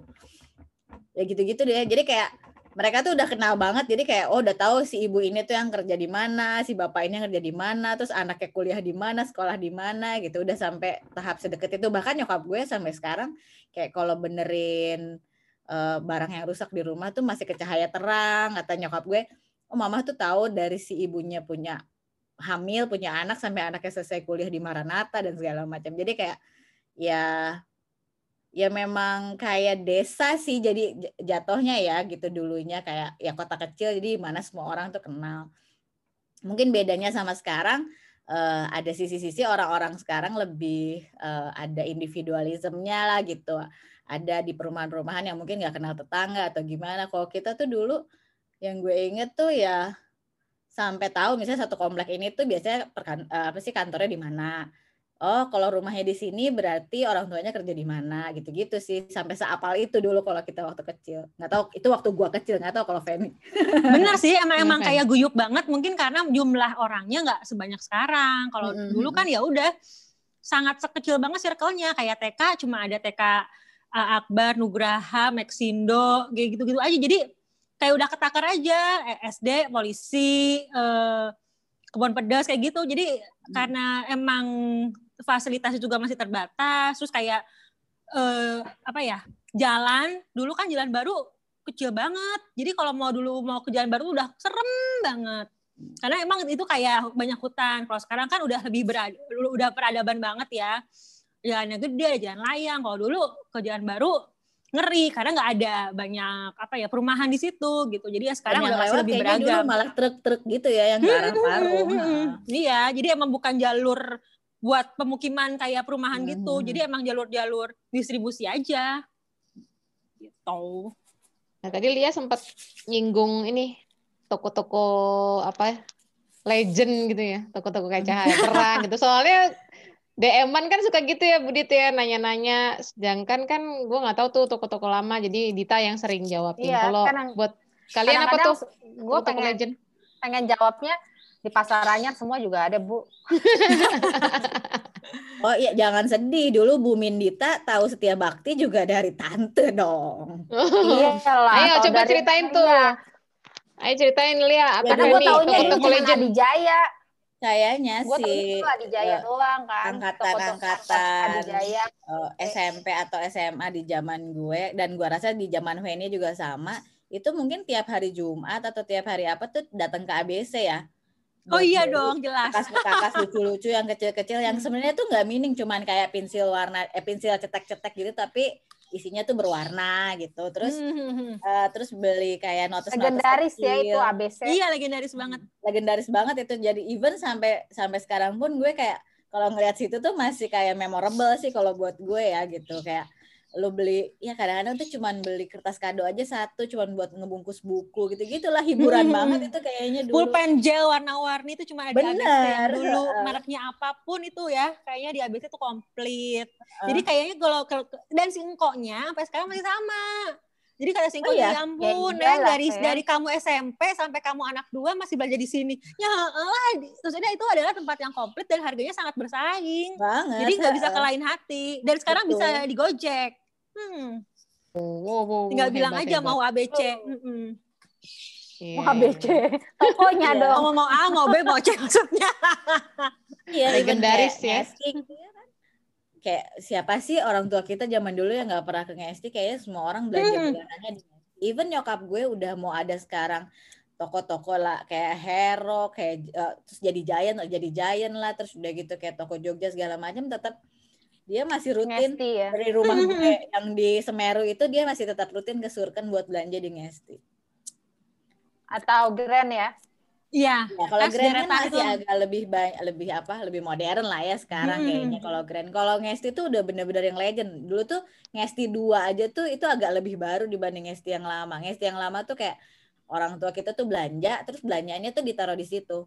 ya gitu-gitu deh jadi kayak mereka tuh udah kenal banget jadi kayak oh udah tahu si ibu ini tuh yang kerja di mana si bapak ini yang kerja di mana terus anaknya kuliah di mana sekolah di mana gitu. Udah sampai tahap sedekat itu bahkan nyokap gue sampai sekarang kayak kalau benerin eh, barang yang rusak di rumah tuh masih ke cahaya terang kata nyokap gue. Oh mama tuh tahu dari si ibunya punya hamil punya anak sampai anaknya selesai kuliah di Maranatha dan segala macam. Jadi kayak ya ya memang kayak desa sih jadi jatuhnya ya gitu dulunya kayak ya kota kecil jadi mana semua orang tuh kenal. Mungkin bedanya sama sekarang eh, ada sisi-sisi orang-orang sekarang lebih eh, ada individualismenya lah gitu. Ada di perumahan-perumahan yang mungkin nggak kenal tetangga atau gimana. Kalau kita tuh dulu yang gue inget tuh ya sampai tahu misalnya satu komplek ini tuh biasanya perkan, eh, apa sih kantornya di mana oh kalau rumahnya di sini berarti orang tuanya kerja di mana gitu-gitu sih sampai seapal itu dulu kalau kita waktu kecil nggak tahu itu waktu gua kecil nggak tahu kalau Femi Bener sih, emang emang Oke. kayak guyup banget. Mungkin karena jumlah orangnya nggak sebanyak sekarang. Kalau Mm-mm. dulu kan ya udah sangat sekecil banget circle-nya. Kayak TK cuma ada TK uh, Akbar, Nugraha, Maxindo, kayak gitu-gitu aja. Jadi kayak udah ketakar aja. Eh, SD, polisi, eh, kebun pedas kayak gitu. Jadi karena emang fasilitasnya juga masih terbatas. Terus kayak eh, apa ya? Jalan dulu kan jalan baru kecil banget. Jadi kalau mau dulu mau ke jalan baru udah serem banget. Karena emang itu kayak banyak hutan. Kalau sekarang kan udah lebih berad, udah peradaban banget ya. Jalannya gede, ada jalan layang. Kalau dulu ke jalan baru ngeri karena nggak ada banyak apa ya perumahan di situ gitu. Jadi ya sekarang udah lewat lebih dulu beragam. malah truk-truk gitu ya yang ke arah Parung Hmm, Iya, jadi emang bukan jalur buat pemukiman kayak perumahan gitu. Hmm. Jadi emang jalur-jalur distribusi aja. Gitu. Nah, tadi Lia sempat nyinggung ini toko-toko apa legend gitu ya, toko-toko kayak cahaya terang gitu. Soalnya DM-an kan suka gitu ya Budit ya nanya-nanya sedangkan kan gue nggak tahu tuh toko-toko lama jadi Dita yang sering jawabin Iya, kalau kadang- buat kalian apa tuh gue pengen legend pengen jawabnya di pasar anyar semua juga ada bu Oh iya, jangan sedih. Dulu Bu Mindita tahu setia bakti juga dari tante dong. iya lah Ayo, coba dari- ceritain tuh. Iya, ayo ceritain Lia apa Ya, gue taunya di Adi Jaya Kayaknya taunya sih itu Adi Jaya doang kan angkatan-angkatan Jaya eh, SMP atau SMA di zaman gue dan gue rasa di zaman Feni juga sama. Itu mungkin tiap hari Jumat atau tiap hari apa tuh datang ke ABC ya. Oh Buat iya dong, jelas. bekas-bekas lucu-lucu yang kecil-kecil yang sebenarnya tuh nggak mining cuman kayak pensil warna eh pensil cetek-cetek gitu tapi isinya tuh berwarna gitu terus Hmm. eh, terus beli kayak notes legendaris ya itu ABC Iya legendaris banget. legendaris banget itu jadi even sampai sampai sekarang pun gue kayak kalau ngeliat situ tuh masih kayak memorable sih kalau buat gue ya gitu kayak lo beli ya kadang-kadang tuh cuman beli kertas kado aja satu cuman buat ngebungkus buku gitu gitulah hiburan Hmm. banget itu kayaknya dulu Pulpen gel warna-warni itu cuma ada ABC Bener, yang dulu heeh. mereknya apa pun itu ya kayaknya di ABC itu komplit. Heeh. Jadi kayaknya kalau kalau- dan si engkoknya sampai sekarang masih sama. Jadi kata si engkoknya iya? ya ampun Ya ya, iyalah, dari Fer. dari kamu SMP sampai kamu anak dua masih belajar di sini. Ya lah, maksudnya itu adalah tempat yang komplit dan harganya sangat bersaing. banget Jadi nggak bisa kelain hati. Dan sekarang Betul. bisa di Gojek. Hmm, wow, wow, tinggal bilang hebat, aja hebat. mau ABC. Oh. Iya, mau ABC tokonya Iya. dong Mau mau A, mau B, mau C maksudnya. Iya, even Legendaris kayak ya. ngestik, iya kan? Kayak siapa sih orang tua kita zaman dulu yang nggak pernah ke ngestik kayaknya semua orang belanja Hmm. di. Even nyokap gue udah mau ada sekarang toko-toko lah kayak Hero, kayak eh, terus jadi Giant, jadi Giant lah, terus udah gitu kayak toko Jogja segala macam tetap dia masih rutin Ngesti ya dari rumah gue yang di Semeru itu dia masih tetap rutin ke Surken buat belanja di Ngesti. atau Grand ya Iya. Ya, kalau Grand kan masih tuh. agak lebih banyak lebih apa lebih modern lah ya sekarang Hmm. kayaknya kalau Grand. Kalau Ngesti tuh udah bener-bener yang legend. Dulu tuh Ngesti 2 aja tuh itu agak lebih baru dibanding Ngesti yang lama. Ngesti yang lama tuh kayak orang tua kita tuh belanja terus belanjanya tuh ditaruh di situ.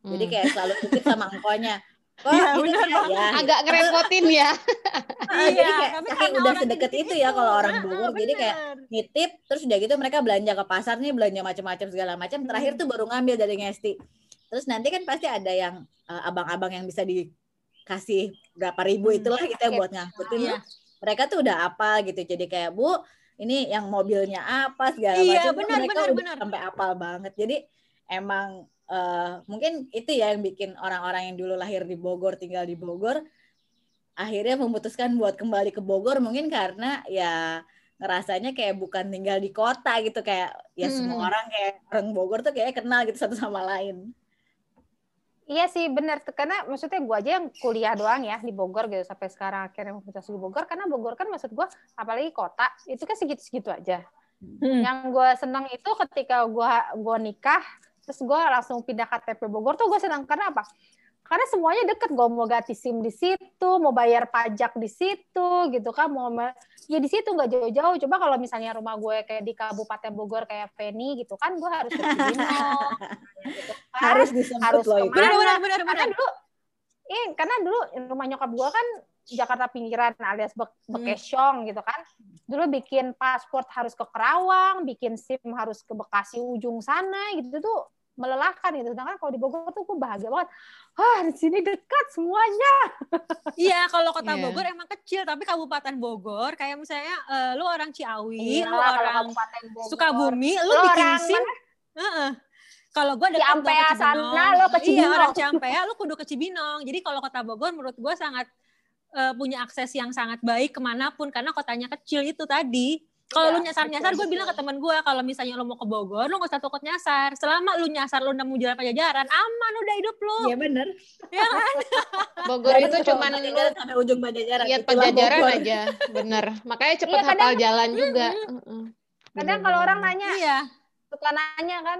Jadi Hmm. kayak selalu titip sama engkonya. Iya, ini bener ya, ya, agak ngerepotin ya. Ah, jadi Iya, kayak tapi saking karena udah orang sedekat itu ya kalau orang Bogor. Jadi kayak nitip terus udah gitu mereka belanja ke pasar nih belanja macam-macam segala macam. Terakhir Hmm. tuh baru ngambil dari Ngesti terus nanti kan pasti ada yang uh, abang-abang yang bisa dikasih berapa ribu Hmm. itulah kita buat ngangkutin Iya. mereka tuh udah apa gitu. Jadi kayak bu ini yang mobilnya apa segala Iya, macam. Benar, mereka benar, udah benar. sampai apal banget. Jadi emang uh, mungkin itu ya yang bikin orang-orang yang dulu lahir di Bogor tinggal di Bogor akhirnya memutuskan buat kembali ke Bogor mungkin karena ya ngerasanya kayak bukan tinggal di kota gitu kayak ya semua Hmm. orang kayak orang Bogor tuh kayak kenal gitu satu sama lain. Iya sih benar karena maksudnya gua aja yang kuliah doang ya di Bogor gitu sampai sekarang akhirnya memutuskan di Bogor karena Bogor kan maksud gua apalagi kota itu kan segitu-segitu aja. Hmm. Yang gua seneng itu ketika gua gua nikah terus gua langsung pindah KTP Bogor tuh gua senang karena apa? Karena semuanya deket, gue mau ganti SIM di situ, mau bayar pajak di situ, gitu kan, mau ma- ya di situ nggak jauh-jauh. Coba kalau misalnya rumah gue kayak di Kabupaten Bogor kayak Feni gitu kan, gue harus ke Cibinong, gitu kan. Harus disebut harus loh itu. Benar, benar, benar, dulu eh karena dulu rumah nyokap gua kan Jakarta pinggiran alias Be Hmm. Bekesyong gitu kan dulu bikin paspor harus ke Kerawang bikin SIM harus ke Bekasi ujung sana gitu tuh melelahkan gitu sedangkan kalau di Bogor tuh gue bahagia banget ah di sini dekat semuanya Iya, kalau kota Iya. Bogor emang kecil, tapi Kabupaten Bogor kayak misalnya eh, lu orang Ciawi, Iya, lu kalau orang Kabupaten Bogor. Sukabumi, lu Lu bikin orang SIM. Heeh. Kalau gua dekat Ciampea ke sana, Cibinong. lu ke Iya, Cibinong. orang Ciampea, lu kudu ke Cibinong. Jadi kalau kota Bogor menurut gua sangat eh, punya akses yang sangat baik ke mana pun karena kotanya kecil itu tadi. Kalau Iya, lu nyasar-nyasar, gue betul, bilang ke temen gue, kalau misalnya lu mau ke Bogor, lu gak usah takut nyasar. Selama lu nyasar, lu nemu jalan pajajaran, aman udah hidup lu. Iya bener. Ya kan? Bogor Dari itu cuman lu Pajajaran sampai ujung Pajajaran. lihat itulah pajajaran Bogor. aja bener makanya cepet Iya, kadang- hafal jalan juga Heeh. kadang kalau orang nanya Iya. suka nanya kan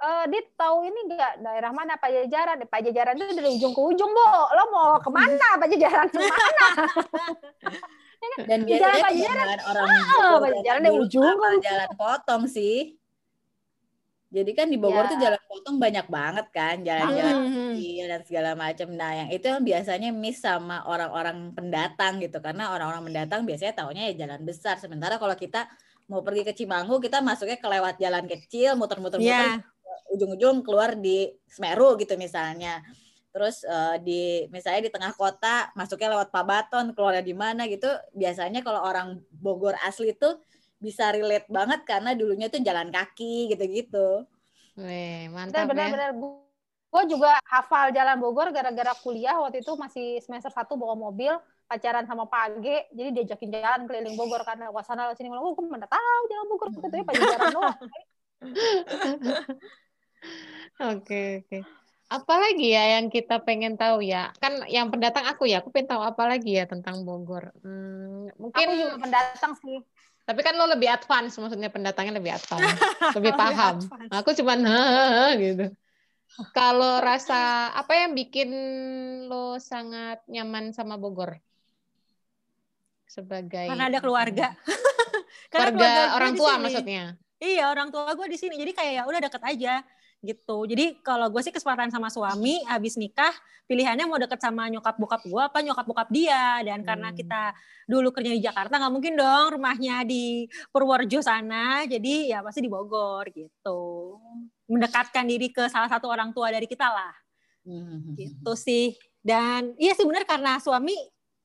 eh Dit tahu ini enggak daerah mana Pajajaran? Pajajaran itu dari ujung ke ujung, Bu. Lo mau ke mana Pajajaran ke mana? Ya? Dan Di jalan biasanya orang Ah, Bogor Pajajaran zaman dari dulu ujung hafal ke jalan potong sih. Jadi kan di Bogor Ya. tuh jalan potong banyak banget kan, jalan-jalan Hmm. kecil dan segala macam. Nah, yang itu yang biasanya miss sama orang-orang pendatang gitu, karena orang-orang pendatang biasanya taunya ya jalan besar. Sementara kalau kita mau pergi ke Cimanggu, kita masuknya ke lewat jalan kecil, muter-muter-muter, Iya. ujung-ujung keluar di Semeru gitu misalnya. Terus eh, di misalnya di tengah kota masuknya lewat Pabaton, keluarnya di mana gitu. Biasanya kalau orang Bogor asli tuh bisa relate banget karena dulunya tuh jalan kaki gitu-gitu. Weh, mantap benar, ya. benar. Gue juga hafal Jalan Bogor gara-gara kuliah waktu itu masih semester 1 bawa mobil pacaran sama Pak Age, jadi diajakin jalan keliling Bogor karena gua sana sini ngomong, oh, gue mana tahu Jalan Bogor katanya pacaran doang. Oke, oke. Apalagi ya yang kita pengen tahu ya? Kan yang pendatang aku ya, aku pengen tahu apa lagi ya tentang Bogor. Hmm, mungkin Aku juga pendatang sih. tapi kan lo lebih advance, maksudnya pendatangnya lebih advance, lebih Lebih paham. advance. Aku cuman gitu. Kalau rasa apa yang bikin lo sangat nyaman sama Bogor? Sebagai Karena ada keluarga. keluarga Karena keluarga gue orang tua maksudnya. Iya, orang tua gue di sini. Jadi kayak ya udah deket aja gitu. Jadi kalau gue sih kesempatan sama suami habis nikah, pilihannya mau deket sama nyokap bokap gue apa nyokap bokap dia. Dan karena Hmm. kita dulu kerja di Jakarta nggak mungkin dong rumahnya di Purworejo sana. Jadi ya pasti di Bogor gitu. Mendekatkan diri ke salah satu orang tua dari kita lah Hmm. gitu sih. Dan iya sih benar karena suami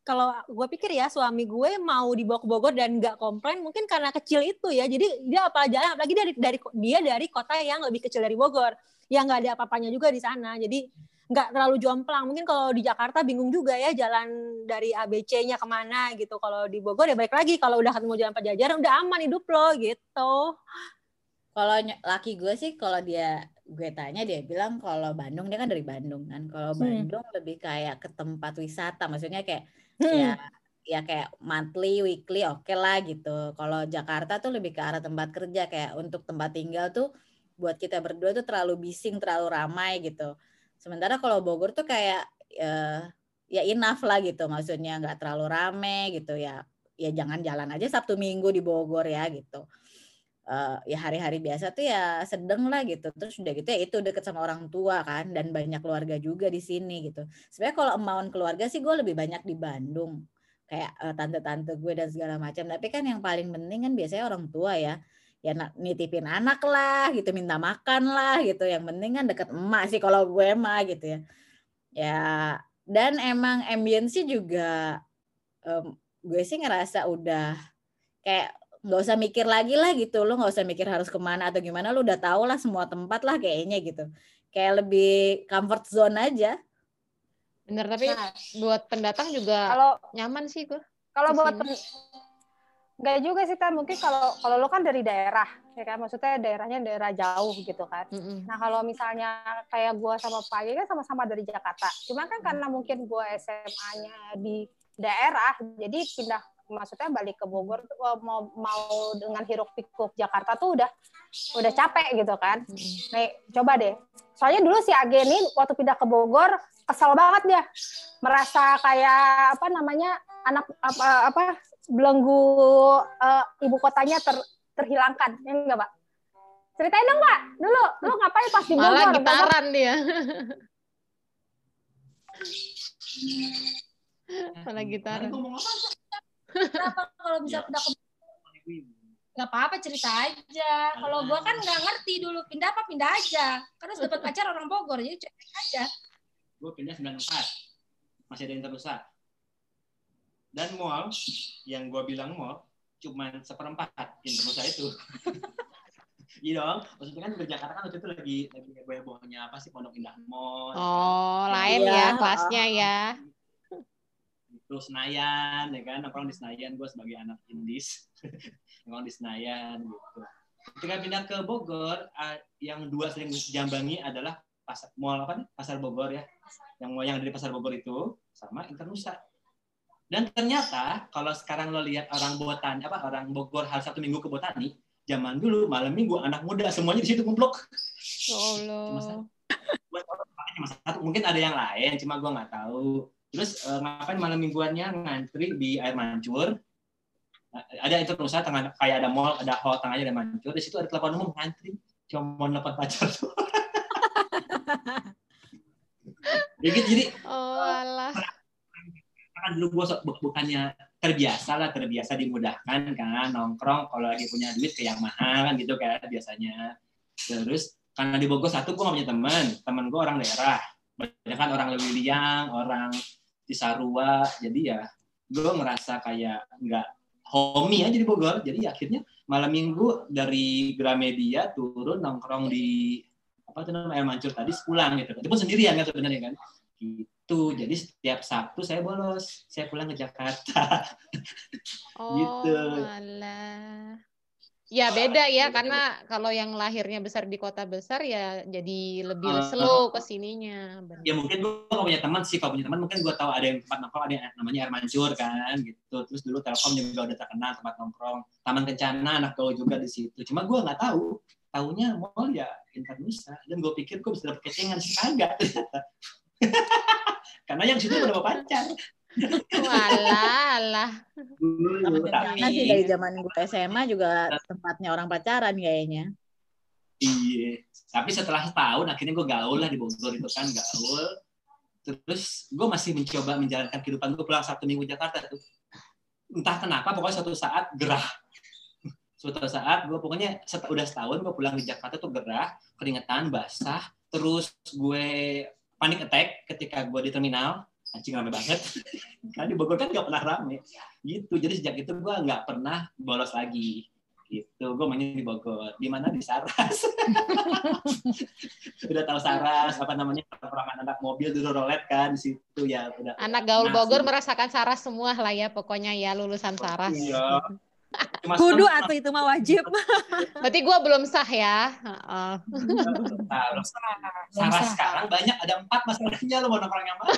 kalau gue pikir ya suami gue mau dibawa ke Bogor dan nggak komplain mungkin karena kecil itu ya. Jadi dia apa jalan apalagi dari dari dia dari kota yang lebih kecil dari Bogor yang nggak ada apa-apanya juga di sana. Jadi nggak terlalu jomplang. Mungkin kalau di Jakarta bingung juga ya jalan dari ABC-nya ke mana gitu. Kalau di Bogor ya baik lagi kalau udah ketemu jalan Pajajaran udah aman hidup lo gitu. Kalau laki gue sih kalau dia gue tanya dia bilang kalau Bandung dia kan dari Bandung kan. Kalau Hmm. Bandung lebih kayak ke tempat wisata, maksudnya kayak Hmm. ya ya kayak monthly, weekly oke lah gitu. Kalau Jakarta tuh lebih ke arah tempat kerja kayak untuk tempat tinggal tuh buat kita berdua tuh terlalu bising, terlalu ramai gitu. Sementara kalau Bogor tuh kayak eh, ya enough lah gitu, maksudnya nggak terlalu rame gitu ya. Ya jangan jalan aja Sabtu Minggu di Bogor ya gitu. Eh, ya hari-hari biasa tuh ya sedeng lah gitu. Terus udah gitu ya itu deket sama orang tua kan dan banyak keluarga juga di sini gitu. Sebenarnya kalau emauan keluarga sih gue lebih banyak di Bandung kayak eh, tante-tante gue dan segala macam. Tapi kan yang paling penting kan biasanya orang tua ya. Ya nitipin anak lah gitu, minta makan lah gitu. Yang penting kan deket emak sih kalau gue mah gitu ya. Ya dan emang ambience juga em, gue sih ngerasa udah kayak nggak usah mikir lagi lah gitu. Lo nggak usah mikir harus ke mana atau gimana. Lo udah tau lah semua tempat lah kayaknya gitu. Kayak lebih comfort zone aja. Bener, tapi Nah, buat pendatang juga kalau nyaman sih gue. kalau buat nggak juga sih kan mungkin kalau kalau lo kan dari daerah ya kan? Maksudnya daerahnya daerah jauh gitu kan. Mm-mm. Nah kalau misalnya kayak gue sama Ye kan sama-sama dari Jakarta. Cuma kan karena mungkin gue SMA-nya di daerah, jadi pindah maksudnya balik ke Bogor tuh, eh, mau mau dengan hiruk pikuk Jakarta tuh udah udah capek gitu kan. Nih coba deh. Soalnya dulu si Age ini waktu pindah ke Bogor kesel banget dia, merasa kayak apa namanya anak apa apa belenggu eh, ibu kotanya ter, terhilangkan, ya enggak Pak? Ceritain dong Pak, dulu lu ngapain pas di Bogor? Malah gitaran dia. Malah gitaran. Kenapa kalau bisa pindah ke nggak apa-apa cerita aja. Kalau gua kan nggak ngerti dulu pindah apa pindah aja. Karena sudah dapat pacar orang Bogor jadi cerita aja. gue pindah 94 masih ada yang terusak dan mall yang gue bilang mall cuman seperempat Internusa itu iya dong maksudnya kan di Jakarta kan waktu itu lagi lagi heboh-hebohnya apa sih Pondok Indah Mall Oh, lain Iya. ya kelasnya ya. Itu Senayan ya kan? Nongkrong di Senayan gue sebagai anak Indis. Nongkrong di Senayan gitu. Ketika pindah ke Bogor ah, yang dua sering dijambangi adalah pasar mall apa nih? Pasar Bogor ya. Yang yang ada di pasar Bogor itu sama Internusa. Dan ternyata kalau sekarang lo lihat orang Botani apa orang Bogor hari Sabtu Minggu ke Botani zaman dulu malam Minggu anak muda semuanya di situ kumpul Ya Allah. Cuma satu. Mungkin ada yang lain cuma gue nggak tahu terus eh, ngapain malam mingguannya? Ngantri di air mancur. Ada itu usaha tengah kayak ada mall ada hall tengahnya ada mancur. Di situ ada telepon umum ngantri. Cuma mau dapat pacar tuh ya gitu jadi Oh alah. kan dulu gue bukannya terbiasa lah terbiasa dimudahkan kan nongkrong kalau lagi punya duit ke yang mahal kan gitu kan biasanya. Terus karena di Bogor satu gue gak punya teman. Teman gue orang daerah. Banyak kan orang Lewiliang orang Cisarua. Jadi ya gue ngerasa kayak nggak homey aja di Bogor. Jadi akhirnya malam minggu dari Gramedia turun nongkrong di apa tuh namanya air mancur tadi pulang gitu itu pun sendirian kan sebenarnya kan. Gitu. Jadi setiap Sabtu saya bolos. Saya pulang ke Jakarta. Oh Gitu. alah. Ya beda ya karena kalau yang lahirnya besar di kota besar ya jadi lebih Ah. slow ke sininya. Benar. ya mungkin gue gak punya teman sih kalau punya teman mungkin gue tahu ada yang tempat nongkrong ada yang namanya air mancur kan gitu terus dulu Telkom juga udah terkenal tempat nongkrong Taman Kencana anak gaul juga di situ cuma gue nggak tahu tahunya mall ya Internusa dan gue pikir gue bisa dapet kecengan sih kagak ternyata karena yang situ udah pacar Walah, alah. Tapi sih dari zaman gue SMA juga tempatnya orang pacaran kayaknya. Iya. Tapi setelah setahun akhirnya gue gaul lah di Bogor itu kan gaul. Terus gue masih mencoba menjalankan kehidupan gue pulang Sabtu Minggu Jakarta tuh. Entah kenapa pokoknya suatu saat gerah. Suatu saat gue pokoknya set, udah setahun gue pulang di Jakarta tuh gerah, keringetan, basah. Terus gue panik attack ketika gue di terminal. Anjing rame banget. Karena di Bogor kan gak pernah rame. Gitu. Jadi sejak itu gue nggak pernah bolos lagi gitu gue mainnya di Bogor di mana di Saras udah tahu Saras apa namanya perangan anak mobil dulu rolet kan di situ ya udah Anak gaul Nah, Bogor merasakan saras semua lah ya pokoknya ya lulusan saras. Iya. Cuma Kudu atau itu mah wajib. Berarti gua belum sah ya. Heeh. tahun. Saras sekarang banyak ada empat masalahnya lo mau nongkrong yang mana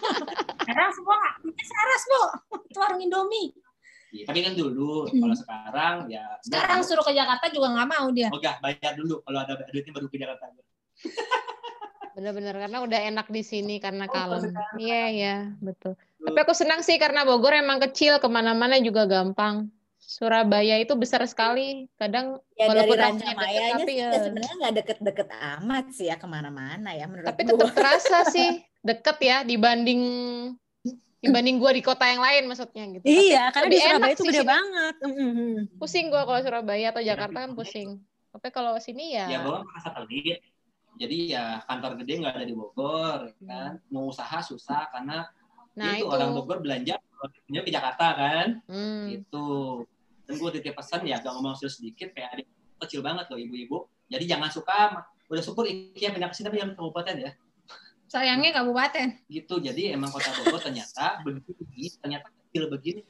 Sekarang semua punya saras, Bu. Itu warung Indomie. Iya, tapi kan dulu kalau sekarang ya Sekarang suruh ke Jakarta juga nggak mau dia. Ogah bayar dulu kalau ada duitnya baru ke Jakarta Bener-bener karena udah enak di sini karena Oh, kalem. Iya iya betul. Tapi aku senang sih karena Bogor emang kecil ke mana-mana juga gampang. Surabaya itu besar sekali. Kadang Ya dari Walaupun deket, Mayanya tapi ya- ya sebenarnya nggak deket-deket amat sih ya ke mana-mana ya menurut tapi gua. tetap terasa sih deket ya dibanding dibanding gua di kota yang lain maksudnya gitu. Tapi Iya, karena di Surabaya itu sih gede sini. banget. Mhm. Pusing gua kalau Surabaya atau Jakarta kan pusing. Tapi kalau sini ya, ya Bogor kan satelit jadi ya kantor gede nggak ada di Bogor ya kan mau usaha susah karena nah itu, itu. orang Bogor belanja belanja ke Jakarta kan Hmm. gitu dan gue titip pesan ya gak ngomong sedikit kayak adik kecil banget loh ibu-ibu jadi jangan suka udah syukur IKEA pindah ke sini tapi yang kabupaten ya Sayangnya kabupaten. gitu jadi emang kota Bogor ternyata begini ternyata kecil begini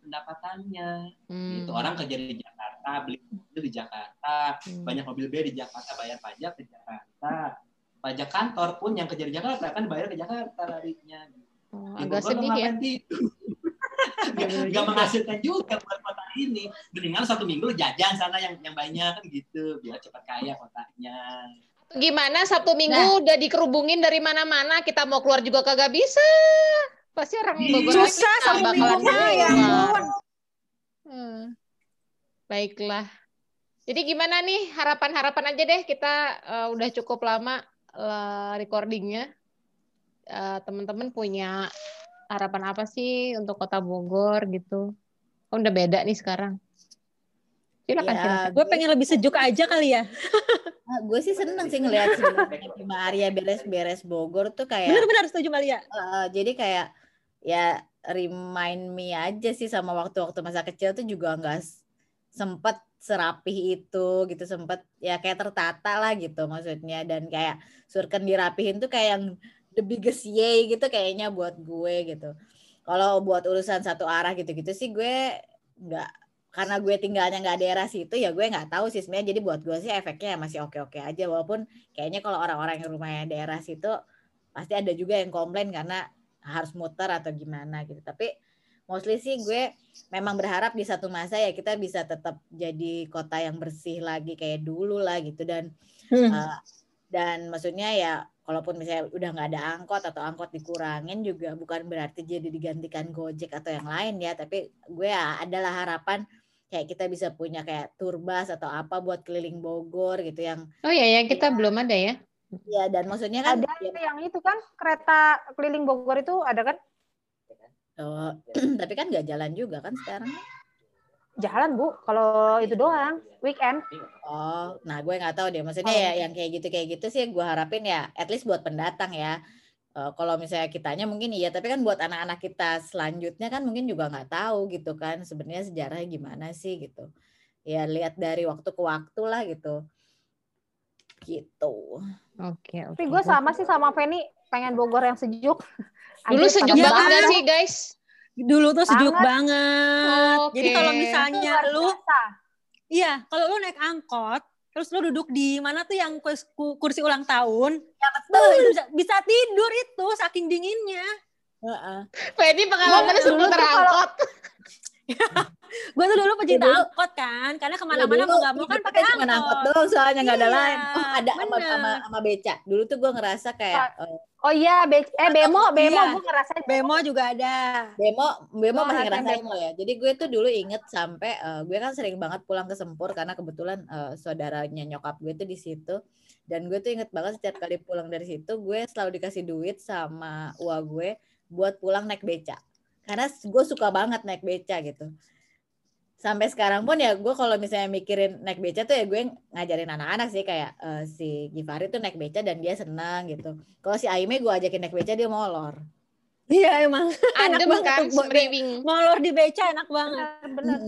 pendapatannya Hmm. gitu orang kerja di Jakarta beli mobil di Jakarta Hmm. banyak mobil B di Jakarta bayar pajak di Jakarta pajak kantor pun yang kerja di Jakarta kan bayar ke Jakarta larinya Oh, agak sedih ya. gitu? Nggak nggak menghasilkan juga buat kota ini. Mendingan satu minggu lu jajan sana yang yang banyak kan gitu, biar cepat kaya kotanya. Gimana Sabtu Minggu udah dikerubungin dari mana-mana, kita mau keluar juga kagak bisa. Pasti orang Bogor lagi Susah bakalan Minggu mah, ya ampun. Hmm. Baiklah. Jadi gimana nih harapan-harapan aja deh kita eh, udah cukup lama eh, recordingnya. Eh, Teman-teman punya harapan apa sih untuk kota Bogor gitu? Oh, udah beda nih sekarang. Silakan, Ya, silakan. Gue pengen lebih sejuk aja kali ya. Nah, gue sih seneng sih ngelihat sebenarnya Bima Arya beres-beres Bogor tuh kayak Bener-bener setuju Malia. eh, jadi kayak ya remind me aja sih sama waktu-waktu masa kecil tuh juga nggak sempet serapih itu gitu sempet ya kayak tertata lah gitu maksudnya dan kayak surken dirapihin tuh kayak yang the biggest yay gitu kayaknya buat gue gitu. Kalau buat urusan satu arah gitu-gitu sih gue nggak karena gue tinggalnya nggak daerah situ ya gue nggak tahu sih sebenarnya. Jadi buat gue sih efeknya masih oke-oke aja. Walaupun kayaknya kalau orang-orang yang rumahnya daerah situ pasti ada juga yang komplain karena harus muter atau gimana gitu. Tapi mostly sih gue memang berharap di satu masa ya kita bisa tetap jadi kota yang bersih lagi kayak dulu lah gitu. Dan Hmm. uh, dan maksudnya ya kalaupun misalnya udah nggak ada angkot atau angkot dikurangin juga bukan berarti jadi digantikan Gojek atau yang lain ya. Tapi gue ya adalah harapan kayak kita bisa punya kayak turbas atau apa buat keliling Bogor gitu yang Oh ya, yang kita belum ada ya. ya dan maksudnya kan Ada ya, yang itu kan kereta keliling Bogor itu ada kan? Oh, tapi kan nggak jalan juga kan sekarang jalan bu kalau itu doang weekend Oh, nah gue nggak tahu deh. Maksudnya ya yang kayak gitu kayak gitu sih gue harapin ya, at least buat pendatang ya. Eh, kalau misalnya kitanya mungkin iya, tapi kan buat anak-anak kita selanjutnya kan mungkin juga nggak tahu gitu kan sebenarnya sejarahnya gimana sih gitu. Ya lihat dari waktu ke waktu lah gitu. Gitu. Oke, oke. tapi gue sama sih sama Feni pengen Bogor yang sejuk Dulu sejuk banget sih, guys? Dulu tuh sejuk Banget. banget. Jadi Oke. kalau misalnya lu. Iya, kalau lu naik angkot, terus lu duduk di mana tuh yang kursi ulang tahun, Ya tuh bisa, bisa tidur itu saking dinginnya. Heeh. Fedi pengalamannya Dulu seputar tuh kalau- angkot. Gue tuh dulu pecinta dulu- angkot kan, karena Ya, ke mana-mana mau nggak mau kan pakai cuma angkot angkot. doang soalnya nggak ada Iya, lain. Oh ada sama, sama sama beca. Dulu tuh gue ngerasa kayak eh, oh iya be- eh bemo bemo Iya. gue ngerasain Bemo juga ada. Bemo, Bemo Oh, masih ngerasain lo ya. Jadi gue tuh dulu inget sampai eh, gue kan sering banget pulang ke Sempur karena kebetulan eh, saudaranya nyokap gue tuh di situ. Dan gue tuh inget banget setiap kali pulang dari situ gue selalu dikasih duit sama uang gue buat pulang naik beca. Karena gue suka banget naik beca gitu. Sampai sekarang pun ya gue kalau misalnya mikirin naik beca tuh ya gue ngajarin anak-anak sih kayak eh, si Givari tuh naik beca dan dia senang gitu. Kalau si Aime gue ajakin naik beca dia molor. Iya emang. Adem banget kan, tuh. Molor di beca enak banget. bener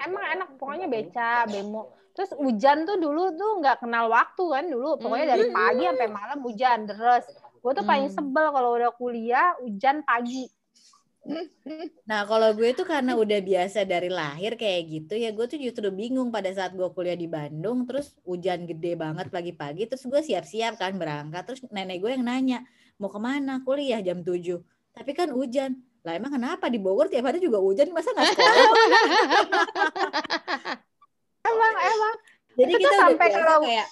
emang enak pokoknya beca bemo terus hujan tuh dulu tuh nggak kenal waktu kan dulu pokoknya dari pagi sampai malam hujan deres gue tuh paling Hmm. sebel kalau udah kuliah hujan pagi Nah, kalau gue tuh karena udah biasa dari lahir kayak gitu ya, gue tuh justru bingung pada saat gue kuliah di Bandung, terus hujan gede banget pagi-pagi, terus gue siap-siap kan berangkat, terus nenek gue yang nanya, mau ke mana? Kuliah jam 7. Tapi kan hujan. Lah emang kenapa di Bogor tiap hari juga hujan, masa nggak sekolah? emang emang Jadi Itu kita sampai kalau- kayak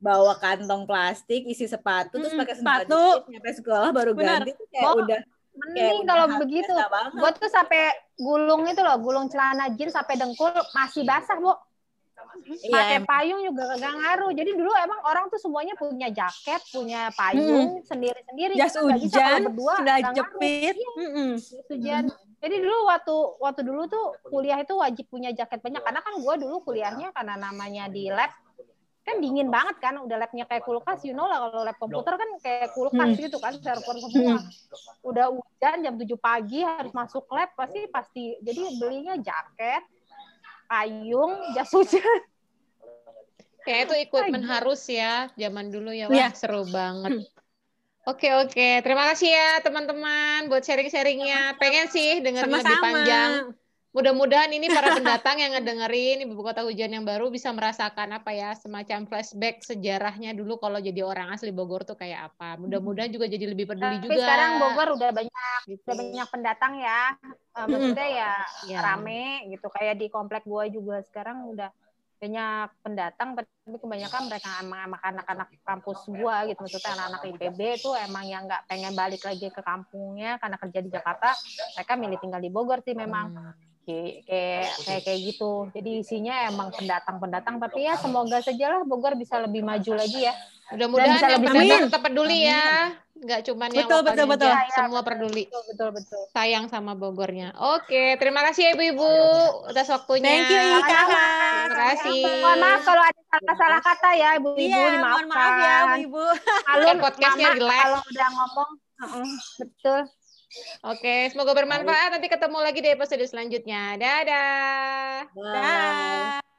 bawa kantong plastik isi sepatu terus Mm-mm, pakai sepatu. nyampe sekolah baru Benar. ganti tuh kayak Oh, udah mending kalau begitu. gue tuh sampai gulung itu loh gulung celana jeans sampai dengkul masih basah bu. Iya, pakai payung juga gak ngaruh. Jadi dulu emang orang tuh semuanya punya jaket punya payung sendiri sendiri Jas kalau hujan, berdua ngaruh. jepit. Mm-mm. Jas hujan. Jadi dulu waktu waktu dulu tuh kuliah itu wajib punya jaket banyak. Karena kan gue dulu kuliahnya karena namanya di lab kan dingin banget kan udah labnya kayak kulkas you know lah kalau lab komputer kan kayak kulkas Hmm. gitu kan server semua udah hujan jam 7 pagi harus masuk lab pasti pasti jadi belinya jaket payung jas hujan Kayak itu equipment harus ya, zaman dulu ya. Wah, Iya. seru banget. Oke, oke. Terima kasih ya teman-teman buat sharing-sharingnya. Pengen sih dengerin lebih panjang. Mudah-mudahan ini para pendatang yang ngedengerin Ibu Kota Hujan yang baru bisa merasakan apa ya, semacam flashback sejarahnya dulu kalau jadi orang asli Bogor tuh kayak apa. Mudah-mudahan juga jadi lebih peduli tapi juga. sekarang Bogor udah banyak Gitu. udah banyak pendatang ya Eh, maksudnya ya Iya. rame gitu kayak di komplek gua juga sekarang udah banyak pendatang tapi kebanyakan mereka emang emang anak-anak kampus gua gitu maksudnya anak-anak IPB itu emang yang nggak pengen balik lagi ke kampungnya karena kerja di Jakarta mereka milih tinggal di Bogor sih memang Hmm. Kayak kayak kayak kayak gitu jadi isinya emang pendatang-pendatang tapi ya semoga sajalah Bogor bisa lebih maju lagi ya Mudah-mudahan bisa yang lebih pendatang Amin. tetap peduli ya. Nggak cuman yang Betul, betul, betul. Iya, semua betul. peduli. betul betul betul Sayang sama Bogornya. Oke, terima kasih ya Ibu-Ibu atas waktunya. Thank you, Ika. Terima kasih. Mohon maaf kalau ada salah-salah kata ya, ibu-ibu Iya, mohon dimaafkan. maaf ya, Bu-ibu. Kalau podcastnya relax. kalau udah ngomong, uh-uh, betul. Oke, semoga bermanfaat. Nanti ketemu lagi di episode selanjutnya. Dadah. Bye. Dah.